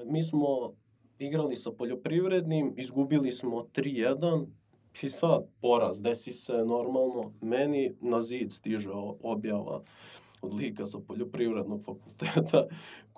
mi smo igrali sa poljoprivrednim, izgubili smo 3-1 i sad poraz, desi se normalno. Meni na zid stiže objava od lika sa poljoprivrednog fakulteta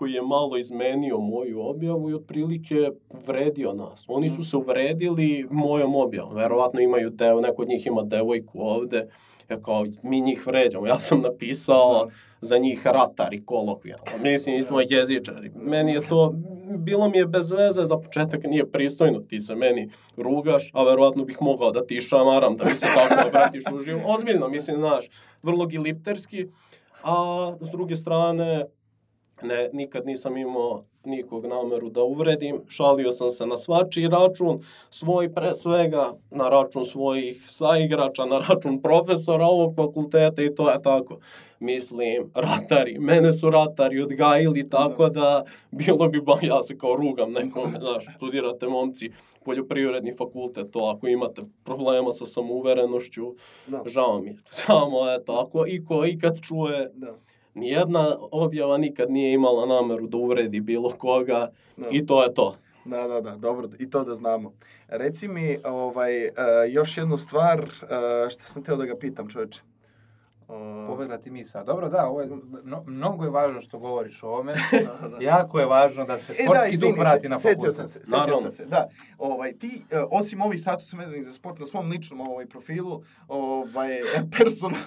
koji je malo izmenio moju objavu i otprilike uvredio nas. Oni su se uvredili mojom objavom. Verovatno imaju dev, neko od njih ima devojku ovde. Ja kao, mi njih vređamo. Ja sam napisao za njih ratari kolokvijalno. Mislim, mi smo jezičari. Meni je to, bilo mi je bez veze, za početak nije pristojno, ti se meni rugaš, a verovatno bih mogao da ti šamaram, da mi se tako obratiš uživo. Ozbiljno, mislim, znaš, vrlo gilipterski, a s druge strane, ne, nikad nisam imao nikog nameru da uvredim, šalio sam se na svačiji račun, svoj pre svega, na račun svojih saigrača, na račun profesora ovog fakulteta i to je tako. Mislim, ratari, mene su ratari odgajili, tako da bilo bi ba, ja se kao rugam nekome, znaš, studirate momci, poljoprivredni fakultet, to ako imate problema sa samouverenošću, Da. žao mi je. Samo je tako, i ko ikad čuje, Da. Nijedna objava nikad nije imala nameru da uvredi bilo koga Da. i to je to. Da, da, da, dobro, i to da znamo. Reci mi, ovaj, uh, još jednu stvar, uh, što sam teo da ga pitam, čoveče. Uh, Pobegla ti misa. Dobro, da, ovo je, no, mnogo je važno što govoriš o ovome. da, da. jako je važno da se E, sportski izvini, duh vrati se- na setio fakultet. sam se, setio Naravno. sam se, da. Ovaj, ti, uh, osim ovih statusa vezanih za sport, na svom ličnom ovaj, profilu, ovaj, personalno,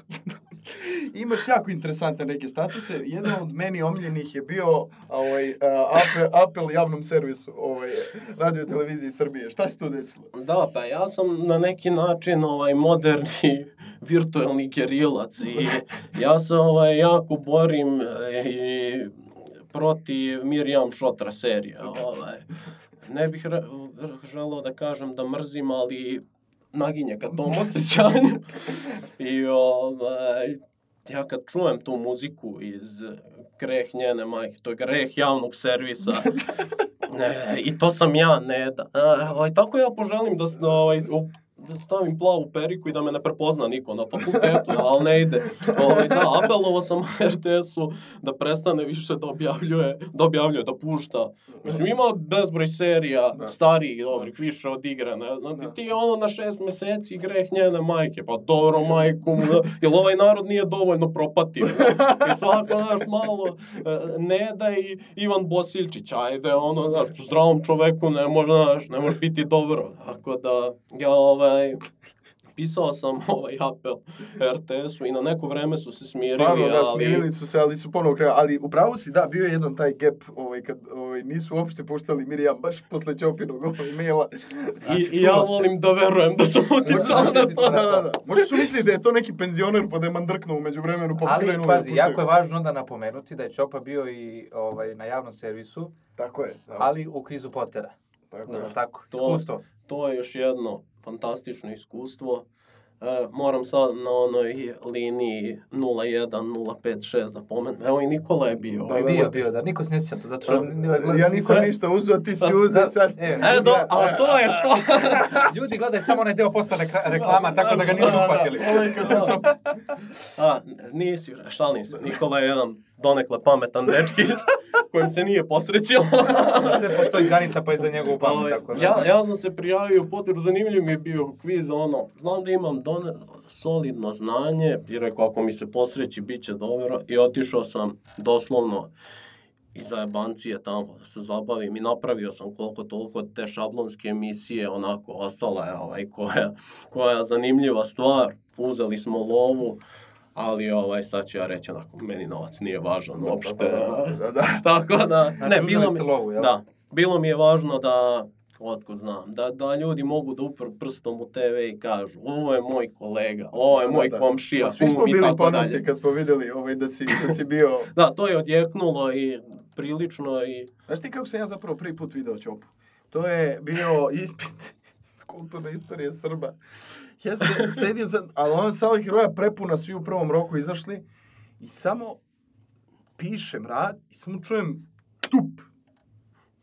imaš jako interesantne neke statuse. Jedan od meni omiljenih je bio ovaj, uh, apel, apel javnom servisu ovaj, radio televiziji Srbije. Šta se tu desilo? Da, pa ja sam na neki način ovaj moderni virtuelni gerilac i ja se ovaj jako borim e, i protiv Mirjam Šotra serije. Ovaj. Ne bih re, želeo da kažem da mrzim, ali naginje ka tom osjećanju. I ovaj, ja kad čujem tu muziku iz greh njene majke, to je greh javnog servisa, ne, i to sam ja, ne da. E, ovaj, tako ja poželim da, ovaj, da stavim plavu periku i da me ne prepozna niko na fakultetu, ali ne ide. Ovaj, da, apelovao sam RTS-u da prestane više da objavljuje, da objavljuje, da pušta. Mislim, ima bezbroj serija, Da. starijih, dobrih, više od igre, ne znam. Da. Ti ono na šest meseci greh njene majke, pa dobro majku, da, jel ovaj narod nije dovoljno propatio. I svako, znaš, malo, e, Neda i Ivan Bosiljčić, ajde, ono, znaš, zdravom čoveku ne može, znaš, ne može biti dobro. Tako da, ja, ovaj, pisao sam ovaj apel RTS-u i na neko vreme su se smirili, Stvarno, da, ali... smirili su se, ali su ponovo krenuli. Ali upravo si, da, bio je jedan taj gap, ovaj, kad ovaj, nisu uopšte puštali Mirjam, baš posle Ćopinog ovaj, maila. I, I ja volim da verujem da sam uticao na se to. Da, da, da. Možda su mislili da je to neki penzioner, pa da je mandrknuo umeđu vremenu, pa Ali, pazi, da jako je važno onda napomenuti da je Ćopa bio i ovaj, na javnom servisu, Tako je, da. ali u kvizu Pottera. tako Da. je. Da. Tako, To- iskustvo. To je još jedno fantastično iskustvo. E, moram sad na onoj liniji 01056 da pomenem. Evo i Nikola je bio. Da, da, bio, da. bio, da. Niko se ne sjeća to, zato što... Ja nisam Sve- ništa uzeo, ti si Da, uzeo da, sad. e, E, do, a to je to. Ljudi gledaju samo onaj deo posle rekla- reklama, tako da ga nisu uhvatili. Ovaj A, nisi, šalim se. Nikola je jedan donekle pametan dečki kojem se nije posrećilo. Sve postoji granica pa je za njegov pamet, Ovaj, tako da. ja, ja sam se prijavio u potrebu, zanimljiv mi je bio kviz, ono, znam da imam done, solidno znanje, i rekao, ako mi se posreći, bit će dobro, i otišao sam doslovno iz zajebancije tamo da se zabavim i napravio sam koliko toliko te šablonske emisije, onako, ostala je ovaj, koja, koja zanimljiva stvar, uzeli smo lovu, ali ovaj, sad ću ja reći, onako, meni novac nije važan uopšte. Da, da. Tako da, Znači, ne, uzeli bilo mi, lovu, jel? da, bilo mi je važno da, otkud znam, da, da ljudi mogu da upru prstom u TV i kažu, ovo je moj kolega, ovo je Da, moj da. komšija, Svi smo kum i bili tako ponosni kad smo videli ovaj, da, si, da si bio... Da, to je odjeknulo i prilično i Znaš ti kako sam ja zapravo prvi put video Ćopu? To je bio ispit iz kulturne istorije Srba. Ja se, sedim sad, ali ono sala heroja prepuna, svi u prvom roku izašli i samo pišem rad i samo čujem tup.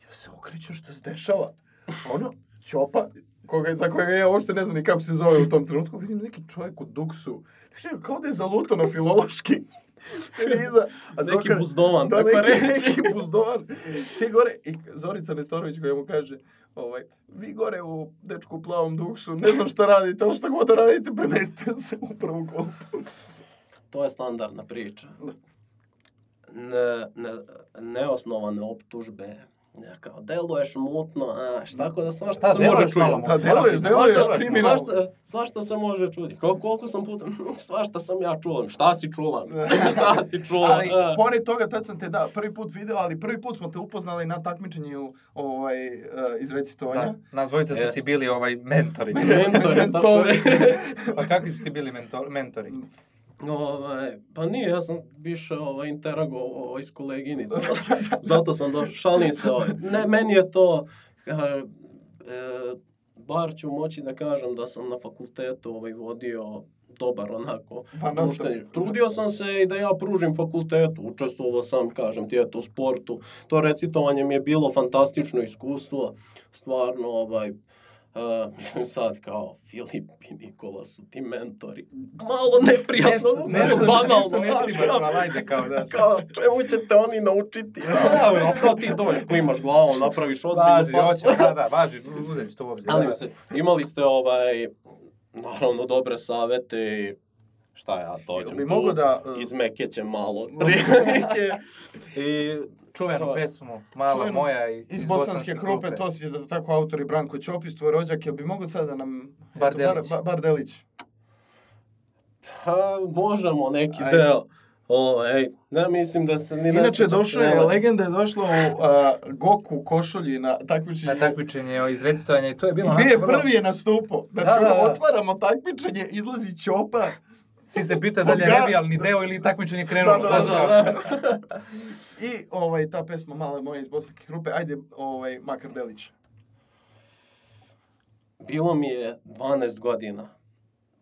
Ja se okrećem što se dešava. Ono, Ćopa, koga, za kojega ja uopšte ne znam ni kako se zove u tom trenutku, vidim neki čovjek u duksu. Nešto kao da je zaluto na filološki. Se iza. A Neki Zokar- buzdovan, da, tako neki, reći. neki buzdovan. Svi gore. I Zorica Nestorović koja mu kaže, ovaj, vi gore u dečku u plavom duksu, ne znam šta radite, ali šta god da radite, premestite se u prvu klupu. to je standardna priča. Ne, ne, neosnovane optužbe, kao, deluješ mutno, a, šta, tako da svašta Da, se može deluješ malo čuti. Da, deluješ, deluješ Svašta, kriminalno. svašta, svašta se može čuti. Kol, koliko sam puta, svašta sam ja čula. Šta si čula? Šta si čula? Ali, pored toga, tad sam te, da, prvi put video, ali prvi put smo te upoznali na takmičenju ovaj, uh, iz recitovanja. Da, nas dvojica smo Jeste. ti bili ovaj mentori. Mentori, Mentori. pa kakvi su ti bili mentor, mentori? Ovaj, pa nije, ja sam više ovaj, interagovao ovaj, s koleginicama. Zato sam došao, šalim se. Ovaj. Ne, meni je to, e, bar ću moći da kažem da sam na fakultetu ovaj, vodio dobar onako. Pa nastavi. Trudio sam se i da ja pružim fakultetu. Učestvovao sam, kažem ti, eto, u sportu. To recitovanje mi je bilo fantastično iskustvo. Stvarno, ovaj, Uh, mislim sad kao Filip i Nikola su ti mentori. Malo neprijatno, Nešto, nešto, banalno. nešto ne znaš, štimaš, kao- ali ajde kao da. Kao, čemu će te oni naučiti? Da, ali kao ti dođeš, klimaš glavom, napraviš ozbiljnu Važi, facu. hoće, da, da, važi, uzet ću to u obzir. Ali da. se, imali ste ovaj, naravno dobre savete i šta ja dođem Bi tu, da, uh, izmekećem malo prilike i Čuvenu to- pesmu, mala Čuvenu- moja iz, Iz bosanske krupe, to si da tako autor i Branko Ćopić, tvoj rođak, jel bi mogo sad da nam... Bar eto, bar, bar. Ha, možemo neki Ajde. deo. Ovaj, ne mislim da se ni ne Inače, došlo je, legenda je došla u uh, Goku košulji na takmičenje. Na takmičenje o izrecitovanja i to je bilo I bio je prvi je nastupao. Znači, Da, da, ono, da. otvaramo takmičenje, izlazi Ćopa. Svi se pitaju da li je revijalni deo ili takmičenje krenulo. Da, da, da, kao. I ovaj, ta pesma Male moje iz bosanske grupe, ajde, ovaj, Makar Delić. Bilo mi je 12 godina.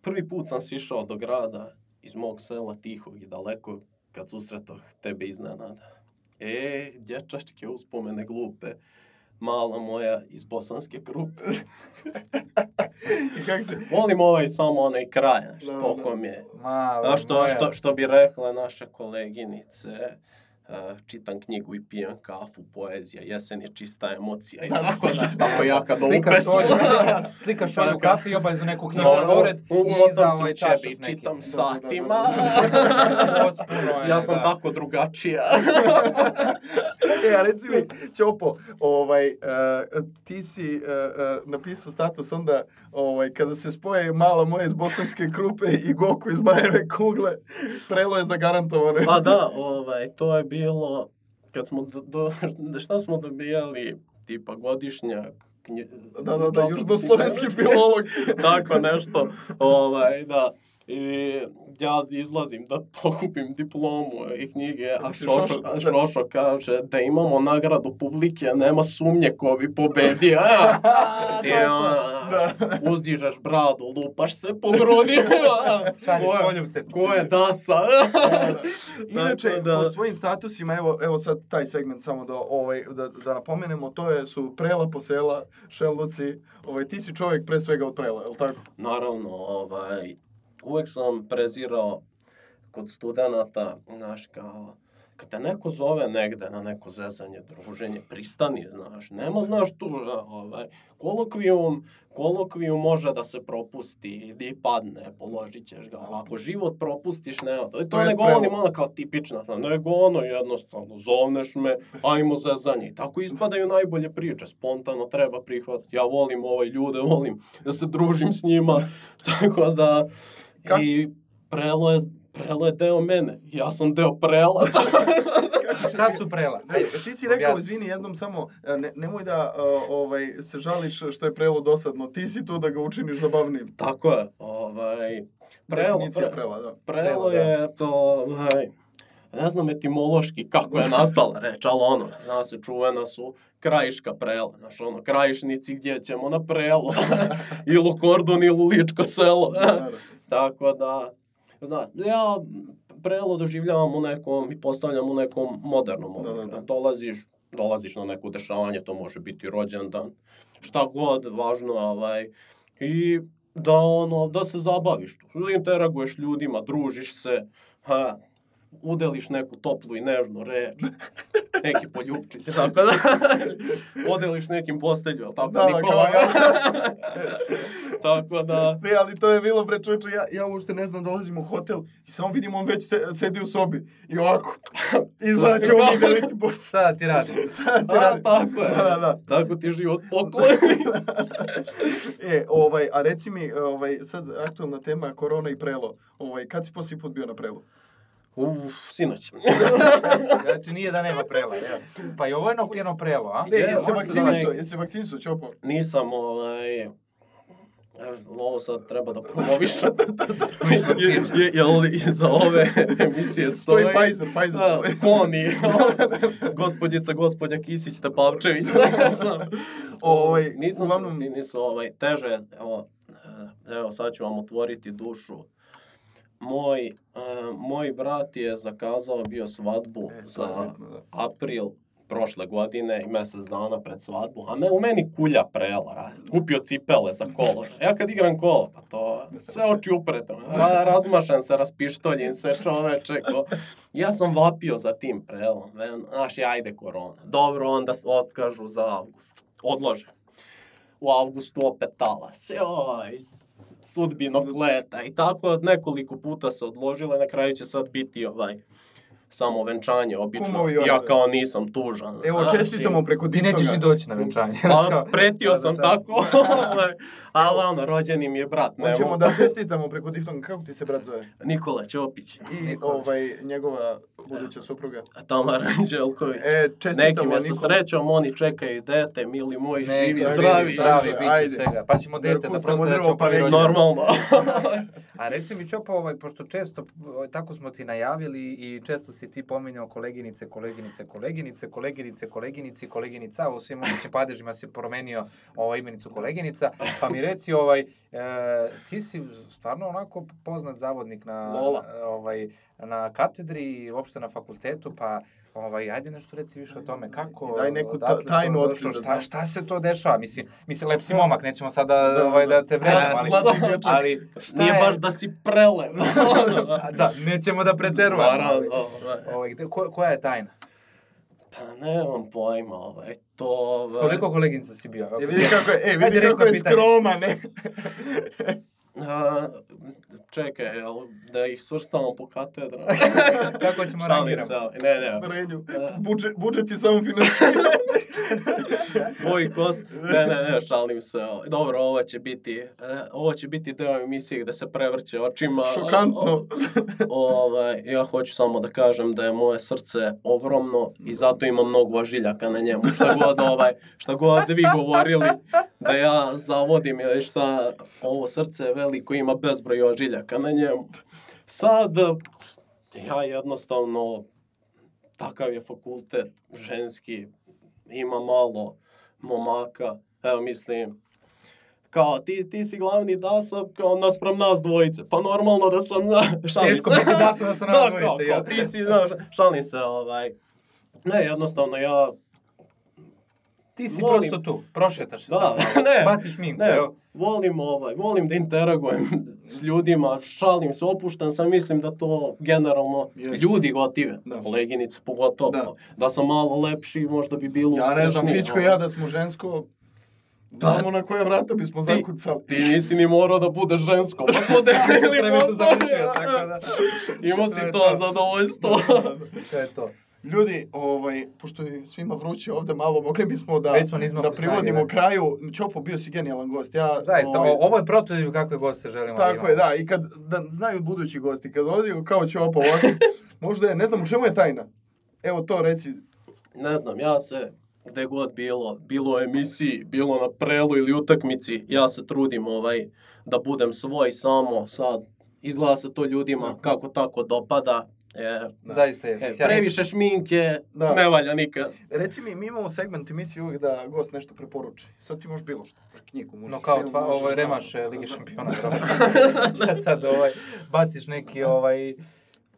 Prvi put sam sišao do grada iz mog sela tihog i daleko kad susretoh tebe iznenada. E, dječačke uspomene glupe, mala moja iz bosanske grupe. I kako se... Volim ovaj samo onaj kraj, znaš, Da, da. je. Mala što, moja. što, što bi rekla naše koleginice, uh, čitam knjigu i pijem kafu, poezija, jesen je čista emocija. I tako da, tako ja kad Slikaš šolju, slika- slikaš šolju u Tako. kafi i obavezu neku knjigu na ured u- i se ovaj u čašaf čebi, neki. čitam da, satima. Ja sam da. tako drugačija. E, a reci mi, Ćopo, ovaj, uh, ti si uh, uh, napisao status onda, ovaj, kada se spoje Mala moja iz bosanske grupe i Goku iz Bajeve kugle, prelo je zagarantovano. pa da, ovaj, to je bilo, kad smo, do, do, šta smo dobijali, tipa godišnjak, knje, Da, da, da, časopis- južnoslovenski filolog. Tako nešto, ovaj, da. I ja izlazim da pokupim diplomu i knjige, a Šošo, Šošo- Šošo kaže da imamo nagradu publike, nema sumnje ko bi pobedio. a? I ona, uzdižeš bradu, lupaš se po grudi. Šalješ Ko je- poljubce. Ko je dasa? Inače, da- po tvojim statusima, evo, evo sad taj segment samo da, ovaj, da, da napomenemo, to je, su prela po sela, šelduci, ovaj, ti si čovjek pre svega od prela, je li tako? Naravno, ovaj, uvek sam prezirao kod studenta, znaš, kao, kad te neko zove negde na neko zezanje, druženje, pristani, znaš, nema, znaš, tu, ovaj, kolokvijum, kolokvijum može da se propusti, idi padne, položit ćeš ga, ali ako život propustiš, nema, to, to, To ne govorim ono kao tipično, znaš, nego ono jednostavno, zovneš me, ajmo zezanje, i tako ispadaju najbolje priče, spontano treba prihvatiti, ja volim ovaj ljude, volim da se družim s njima, tako da, Kak- i prelo je, prelo je deo mene, ja sam deo prela, Šta su prela? Ajde, ti si rekao, objasni. izvini, jednom samo, e, ne, nemoj da uh, ovaj, se žališ što je prelo dosadno, ti si tu da ga učiniš zabavnijim. tako je, ovaj, prelo, Definicija pre, prela, da. prelo da. je to, ovaj, ne znam etimološki kako je nastala reč, ali ono, zna se, čuvena su krajiška prela, znaš, ono, krajišnici gdje ćemo na prelo, ili kordon, ili ličko selo. Tako da, zna, ja prelo doživljavam u nekom i postavljam u nekom modernom Da, da, da. Dolaziš, dolaziš na neko dešavanje, to može biti rođendan, šta god, važno, ovaj, i da ono, da se zabaviš, da interaguješ ljudima, družiš se, ha, udeliš neku toplu i nežnu reč, neki poljubčić, tako da, podeliš nekim postelju, jel tako, Da, da, Nikola? kao ja. tako da, Ne, ali to je bilo, bre, čovječe, ja, ja uopšte ne znam, dolazim u hotel i samo vidim on već se, sedi u sobi i ovako, izgleda će on mi deliti posle. Šta ti radi? a, tako je, Da, da, da. tako ti život pokloni. E, ovaj, a reci mi, ovaj, sad aktualna tema, korona i prelo. Ovaj, kad si poslije put bio na prelu? Uf, sinoć. Znači nije da nema prela, jel? Pa i ovo je jedno prelo, a? Ne, Je, jesi vakcinisao, neki- jesi se vakcinisao, Ćopo? Nisam, ovaj, Ovo sad treba da promovišem. je, je, jel iza ove emisije stoji... Stoji Pfizer, Pfizer. Da, Koni, gospođica, gospođa Kisić, Tepavčević, ne znam. Ovaj, nisam uglavnom- se, nisu ovaj, teže, evo, evo sad ću vam otvoriti dušu. Moj, e, moj brat je zakazao bio svadbu E, za da. april prošle godine i mjesec dana pred svadbu, a me, u meni kulja prela, ra. kupio cipele za kolo. Ja kad igram kolo, pa to sve oči uprete, ra, razmašan se, raspištoljim se čoveče, ko. Ja sam vapio za tim prelom, ven, znaš, ajde korona. Dobro, onda otkažu za avgust, odlože. U avgustu opet talas, joj, sudbinog leta i tako nekoliko puta se odložilo i na kraju će sad biti ovaj samo venčanje obično. Kumovi Ja kao nisam tužan. Evo, znaš, čestitamo preko Ti nećeš ni doći na venčanje. Pa, pretio sam da, tako, ovaj, ali ono, rođeni mi je brat, ne Hoćemo da čestitamo preko TikToka. Kako ti se brat zove? Nikola Ćopić, I ovaj, njegova buduća supruga. Tamara Anđelković. E, čestitamo Neki me sa srećom, oni čekaju dete, mili moji, Ne, živi, živi, zdravi. zdravi, Ajde. bit će svega. Pa ćemo dete da prosto da drvo, ćemo pa. Normalno. A reci mi Ćopa, ovaj, pošto često, ovaj, tako smo ti najavili i često si ti pominjao koleginice, koleginice, koleginice, koleginice, koleginici, koleginica, u svim mogućim padežima si promenio ovaj, imenicu koleginica, pa mi reci, ovaj, e, ti si stvarno onako poznat zavodnik na, Lola. ovaj, na katedri i uopšte na fakultetu, pa ovaj, ajde nešto reci više o tome, kako, Daj neku ta- tajnu došlo, otkri da šta, šta se to dešava, mislim, mislim, lep si momak, nećemo sada Da, ovaj, da da. te vređam, Da, ali, gledam, ali šta Nije je... baš da si prelev. A, da, nećemo da preterujemo. Naravno, Ovaj, ovaj. ovaj, ko, koja je tajna? Pa nemam pojma, ovaj, to... S Ovaj, koliko koleginica si bio? E, vidi kako je, e, vidi kako je skroman, ne? a, čekaj, jel, da ih svrstavamo po katedrama. Kako ćemo rangiramo? ne, ne. Srenju. Budžet, budžet je samo finansiranje. Moj kos, ne, ne, ne, šalim se. Dobro, ovo će biti, e, ovo će biti deo emisije gde se prevrće očima. Šokantno. Ovaj, ja hoću samo da kažem da je moje srce ogromno i zato ima mnogo ožiljaka na njemu. Šta god, ovaj, šta god vi govorili da ja zavodim ili šta, ovo srce je veliko, ima bezbroj ožiljaka na njemu. Sad, ja jednostavno, takav je fakultet, ženski, ima malo momaka, evo mislim, kao ti, ti si glavni dasa kao naspram nas dvojice. Pa normalno da sam, da, šalim Teško se. biti dasa naspram nas da, dvojice, Kao, ja. kao, ti si, znaš, šalim se, ovaj. Ne, jednostavno ja, Ti si Volim. prosto tu, prošetaš se Da, samo, ne, baciš minku, ne, evo. volim, ovaj, volim da interagujem s ljudima, šalim se, opuštan sam, mislim da to generalno Jeste. ljudi gotive, Da. koleginice pogotovo. Da. Da. sam malo lepši, možda bi bilo Ja ne znam, uspešnije, Fičko i ja da smo žensko, znamo na koje vrata bismo Ti- zakucali. Ti nisi ni morao da budeš žensko, pa smo delili posao. da. Imao si to to. zadovoljstvo. To je to. Ljudi, ovaj, pošto je svima vruće ovde malo, mogli bismo da, da snagi, privodimo da. kraju. Čopo, bio si genijalan gost. Ja, Zaista, ovaj, ovo je prototip kakve goste želimo da Tako imamo. je, da. I kad da znaju budući gosti, kad odi kao Čopo ovako, možda je, ne znam u čemu je tajna. Evo to reci. ne znam, ja se gde god bilo, bilo u emisiji, bilo na prelu ili utakmici, ja se trudim ovaj, da budem svoj samo sad. Izgleda se to ljudima kako tako dopada. E, Zaista jeste. e, previše šminke, Da. ne valja nikad. Reci mi, mi imamo segment emisije uvijek da gost nešto preporuči. Sad ti možeš bilo što. Knjigu, možeš No kao tva, ovo je da- remaš e, Lige šampiona. da sad ovaj, baciš neki ovaj,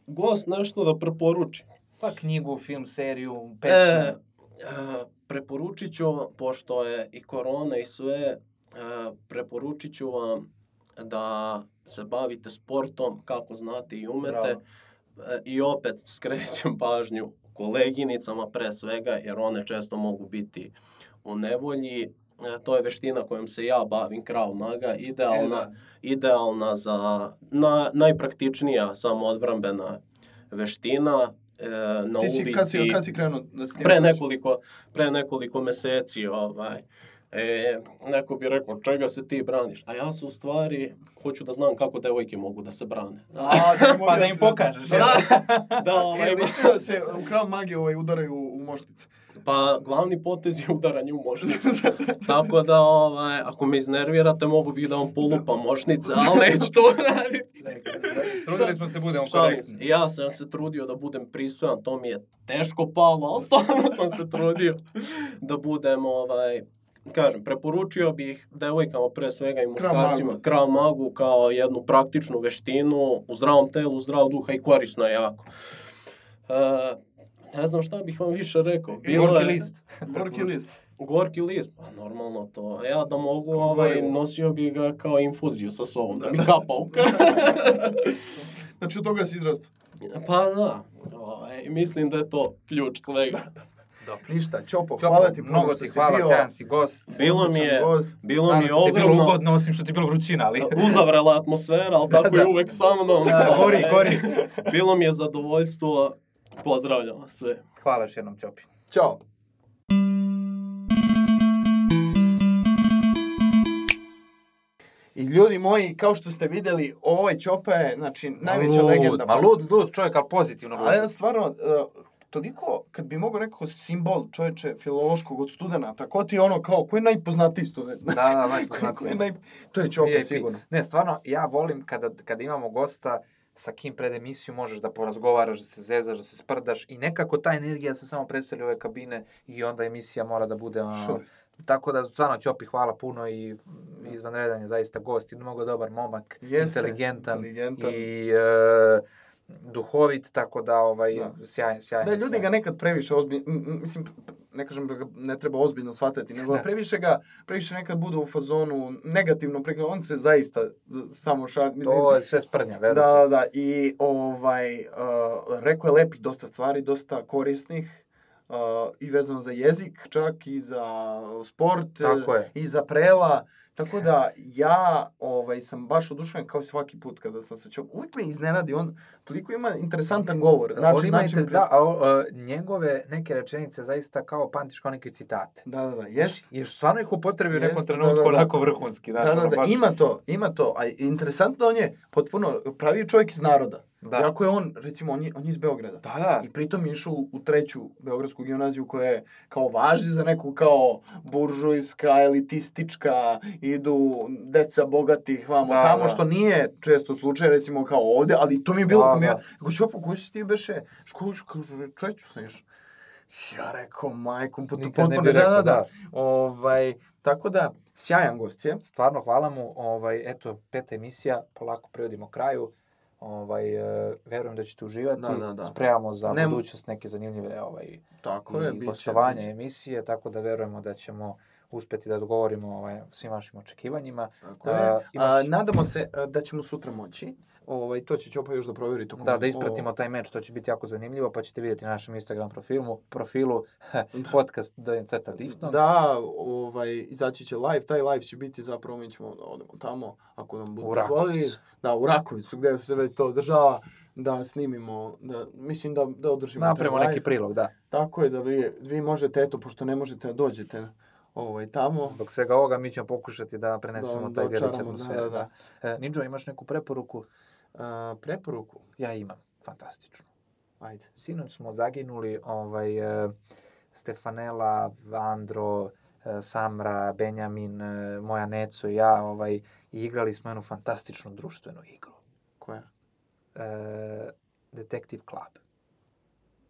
Gost nešto da preporuči. pa knjigu, film, seriju, E, pesmu. e, preporučit ću vam, pošto je i korona i sve, e, preporučit ću vam da se bavite sportom kako znate i umete. Bravo. I opet skrećem pažnju koleginicama pre svega, jer one često mogu biti u nevolji. E, to je veština kojom se ja bavim, Krav Maga, idealna, E, da. idealna za na, najpraktičnija samoodbrambena veština. E, na Ti si, ulici kad si, kad si krenuo da snimam? pre nekoliko, pre nekoliko meseci, ovaj, E, neko bi rekao, čega se ti braniš? A ja se u stvari, hoću da znam kako devojke mogu da se brane. A, da im Pa da im objasnim. pokažeš. Da, da, ovaj, E, da se u Krav Magi ovaj, udaraju u mošnice. Pa, glavni potez je udaranje u mošnicu. Tako da, ovaj, ako me iznervirate, mogu bih da vam polupam mošnice, ali neću to raditi. Trudili smo se budemo korektni. Ja sam se trudio da budem pristojan, to mi je teško palo, ali stvarno sam se trudio da budem, ovaj, kažem, preporučio bih devojkama pre svega i muškarcima krav magu kao jednu praktičnu veštinu u zdravom telu, zdrav duha i korisno je jako. E, ne znam šta bih vam više rekao. Gorki list. Gorki list. Gorki list, pa normalno to. Ja da mogu, ovaj, nosio bi ga kao infuziju sa sobom, da mi kapa u krv. Znači od toga si izrastao. Pa da, ovaj, mislim da je to ključ svega. Ništa, Ćopo, Ćopo, hvala ti puno mnogo što ti si hvala, bio. sjajan si gost. Bilo mi je, gost. bilo mi je je bilo ogromno, ugodno, osim što ti je bilo vrućina, ali... uzavrela atmosfera, ali tako da. je uvek sa mnom. Da, gori, gori. Bilo mi je zadovoljstvo, pozdravljam vas sve. Hvala još jednom, Ćopi. Ćao. I ljudi moji, kao što ste vidjeli, ovaj Ćopa je, znači, najveća lud, legenda. Ma lud, lud čovjek, ali pozitivno lud. Ali stvarno, uh, toliko, kad bi mogao nekako simbol čovječe filološkog od studenta, ko ti je ono kao, ko je najpoznatiji student? Da, da, najpoznatiji. ko je naj... To je Ćopa sigurno. Ne, stvarno, ja volim kada, kada imamo gosta sa kim pred emisiju možeš da porazgovaraš, da se zezaš, da se sprdaš i nekako ta energija se samo preseli u ove kabine i onda emisija mora da bude ono, Sure. Tako da, stvarno, Ćopi, hvala puno i izvanredan je zaista gost i mnogo dobar momak, Jeste, inteligentan, inteligentan. i e, duhovit, tako da, ovaj, Da. sjajan, sjajan. Da, ljudi sjajan. ga nekad previše ozbiljno, mislim, ne kažem da ga ne treba ozbiljno shvatati, nego Da. previše ga, previše nekad bude u fazonu negativno prikaz, on se zaista samo šat, mislim, To je sve sprdnja, verujte. da, da, da, i ovaj, uh, rekao je lepih dosta stvari, dosta korisnih, uh, i vezano za jezik, čak i za sport, Tako je. i za prela, tako da ja ovaj, sam baš oduševljen kao svaki put kada sam se čuo. Uvijek me iznenadi, on toliko ima interesantan govor. On Način, ima način inter- da, a, a, njegove neke rečenice zaista kao pamtiš kao neke citate. Da, da, da, jest. Jer stvarno ih upotrebi u nekom da, trenutku da, da. onako vrhunski. Znaš, Da, da, da, baš- ima to, ima to. A interesantno on je potpuno pravi čovjek iz naroda. Da. Iako je on, recimo, on je, on je iz Beograda. Da, da. I pritom je išao u treću Beogradsku gimnaziju koja je kao važi za neku kao buržujska, elitistička, idu deca bogatih vamo Da, tamo, da. što nije često slučaj, recimo kao ovde, ali to mi je bilo, Da, da, mi ja, da. kako ću opako, si ti beše, školu, kažu, treću sam išao. Ja rekao, majkom, ne potpuno, bi da, da, da. da. Ovaj, tako da, sjajan gost je. Stvarno, hvala mu. Ovaj, eto, peta emisija, polako privodimo kraju. Ovaj, e, verujem da ćete uživati. Da, da, da. Spremamo za Nem- budućnost neke zanimljive ovaj, Tako je, i gostovanja emisije, tako da verujemo da ćemo uspeti da odgovorimo ovaj, svim vašim očekivanjima. Tako A, je. A, imaš- nadamo se a, da ćemo sutra moći. Ovaj, to će Ćopa još da provjeri tokom... Da, da ispratimo o- taj meč, to će biti jako zanimljivo, pa ćete vidjeti na našem Instagram profilu, profilu podcast do crta Difton. Da, ovaj, izaći će live, taj live će biti zapravo, mi ćemo da odemo tamo, ako nam budu. Rakovicu. Da, u Rakovicu, gdje se već to održava, da snimimo, da, mislim da, da održimo Napravimo neki live. prilog, da. Tako je, da vi, vi možete, eto, pošto ne možete da dođete ovaj, tamo. Zbog svega ovoga mi ćemo pokušati da prenesemo Da, taj da delić očaramo, atmosfere. da, Da, da, E, Niđo, imaš neku preporuku? A, preporuku, Ja imam, fantastičnu. ajde. Sinoć smo zaginuli ovaj, e, Stefanela, Andro, e, Samra, Benjamin, e, moja Neco i ja ovaj, i igrali smo jednu fantastičnu društvenu igru. Koja? E, Detective Club.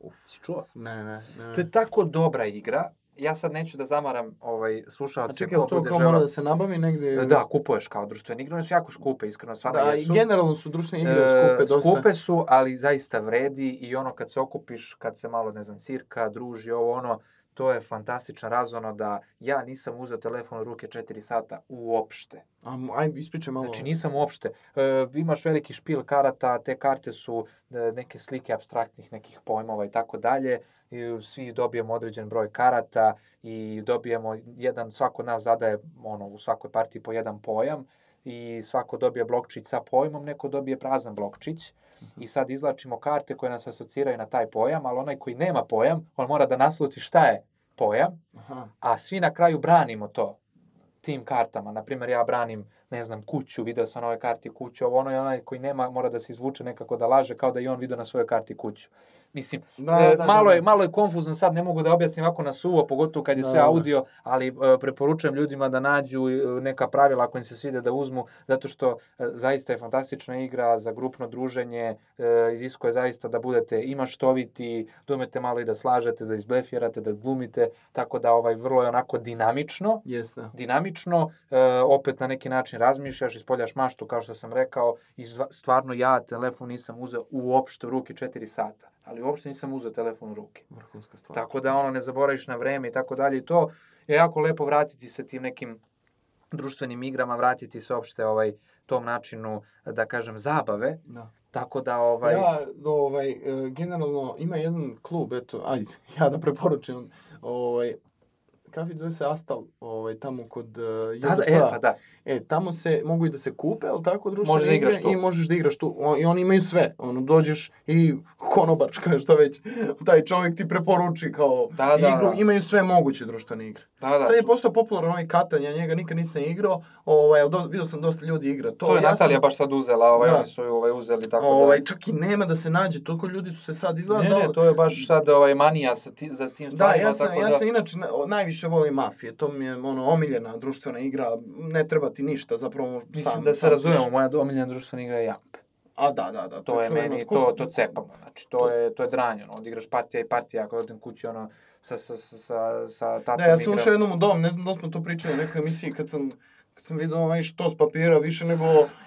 Uf. Si čuo? Ne, ne, ne. To je tako dobra igra. Ja sad neću da zamaram ovaj, A slušalce. čekaj, jel ko to kao mora da se nabavi negdje? Da, kupuješ kao društvene igre, one su jako skupe, iskreno, stvarno Da, i jesu. generalno su društvene igre E, skupe dosta. Skupe su, ali zaista vredi i ono kad se okupiš, kad se malo, ne znam, cirka, druži, ovo ono, to je fantastično razvano da ja nisam uzeo telefon u ruke 4 sata uopšte. A, aj, ispričaj malo. Znači nisam uopšte. E, imaš veliki špil karata, te karte su e, neke slike abstraktnih nekih pojmova i tako dalje. I Svi dobijemo određen broj karata i dobijemo jedan, svako nas zadaje ono, u svakoj partiji po jedan pojam i svako dobije blokčić sa pojmom, neko dobije prazan blokčić i sad izvlačimo karte koje nas asociraju na taj pojam, ali onaj koji nema pojam, on mora da nasluti šta je pojam, Aha. a svi na kraju branimo to. Tim kartama. Naprimjer, ja branim, ne znam, kuću, video sam na ovoj karti kuću, ovo ono je onaj koji nema, mora da se izvuče nekako da laže, kao da i on video na svojoj karti kuću. Mislim, Da, e, da, malo, da, je, da. malo je konfuzno sad, ne mogu da objasnim ovako na suvo, pogotovo kad je Da, sve da. audio, ali e, preporučujem ljudima da nađu e, neka pravila ako im se svide da uzmu, zato što e, zaista je fantastična igra za grupno druženje, e, iziskuje zaista da budete i maštoviti, da umete malo i da slažete, da izblefirate, da glumite, tako da ovaj vrlo je onako dinamično, Jeste. dinamično, e, opet na neki način razmišljaš, ispoljaš maštu, kao što sam rekao, i stvarno ja telefon nisam uzeo uopšte u ruke 4 sata, ali uopšte nisam uzeo telefon u ruke. Vrhunska stvar. Tako da ono ne zaboraviš na vreme i tako dalje i to je jako lepo vratiti se tim nekim društvenim igrama, vratiti se uopšte ovaj tom načinu da kažem zabave. Da. Tako da ovaj Ja, ovaj, e, generalno, ima jedan klub, eto, aj, ja da preporučujem, ovaj, kafić zove se Astal, ovaj, tamo kod uh, da, da, e, pa da. E, tamo se mogu i da se kupe, ali tako, društvene Možeš da igraš igre tu. I možeš da igraš tu. O, I oni imaju sve. Ono, dođeš i konobar, kao što već, taj čovjek ti preporuči kao Da, da, igru. da. Imaju sve moguće društvene igre. Da, da. Sad je postao popularan ovaj Katan, ja njega nikad nisam igrao, ovaj, do, vidio sam dosta ljudi igra. To, To je ja Natalija sam, baš sad uzela, ovaj, Da. oni su ovaj, uzeli tako ovaj, da... čak i nema da se nađe, toliko ljudi su se sad izgleda. Ne, da- ne, to je baš sad ovaj, manija sa ti, za tim Da, stvarima, ja sam, tako ja da... sam inače na- o, najviše volim mafije, to mi je ono omiljena društvena igra, ne treba ti ništa, zapravo Mislim sam, da se sam razumemo, moja omiljena društvena igra je Jamp. A da, da, da. To je čuveno meni, to, to cepamo, znači, to, To- je, to je dranje, ono, odigraš partija i partija, ako odem kući, ono, sa, sa, sa, sa, sa tatom Da, ja sam igram. ušao jednom u dom, ne znam da smo to pričali u nekoj emisiji, kad sam, kad sam vidio onaj štos papira, više nego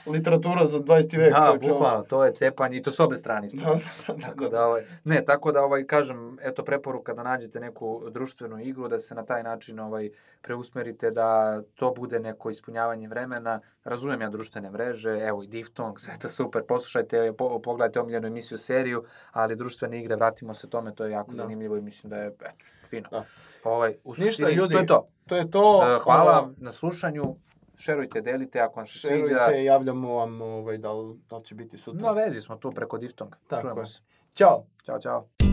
literatura za 20. vek. Da, bukvalno, to je cepanje i to s obe strane Da, ispravno. da, da, Tako da. da, ovaj, ne, tako da, ovaj, kažem, eto, preporuka da nađete neku društvenu igru, da se na taj način ovaj, preusmerite, da to bude neko ispunjavanje vremena. Razumem ja društvene mreže, evo i Diftong, sve to super, poslušajte, po, pogledajte omiljenu emisiju, seriju, ali društvene igre, vratimo se tome, to je jako Da. zanimljivo i mislim da je, eto, fino. Da. Ovaj, u Ništa, suštini, ljudi, to je to. To je to. E, hvala vam na slušanju, šerujte, delite ako vam se sviđa. Šerujte, javljamo vam ovaj, da, li, da li će biti sutra. Na vezi smo tu preko Diftonga. Tako Čujemo je. se. Ćao. Ćao, čao.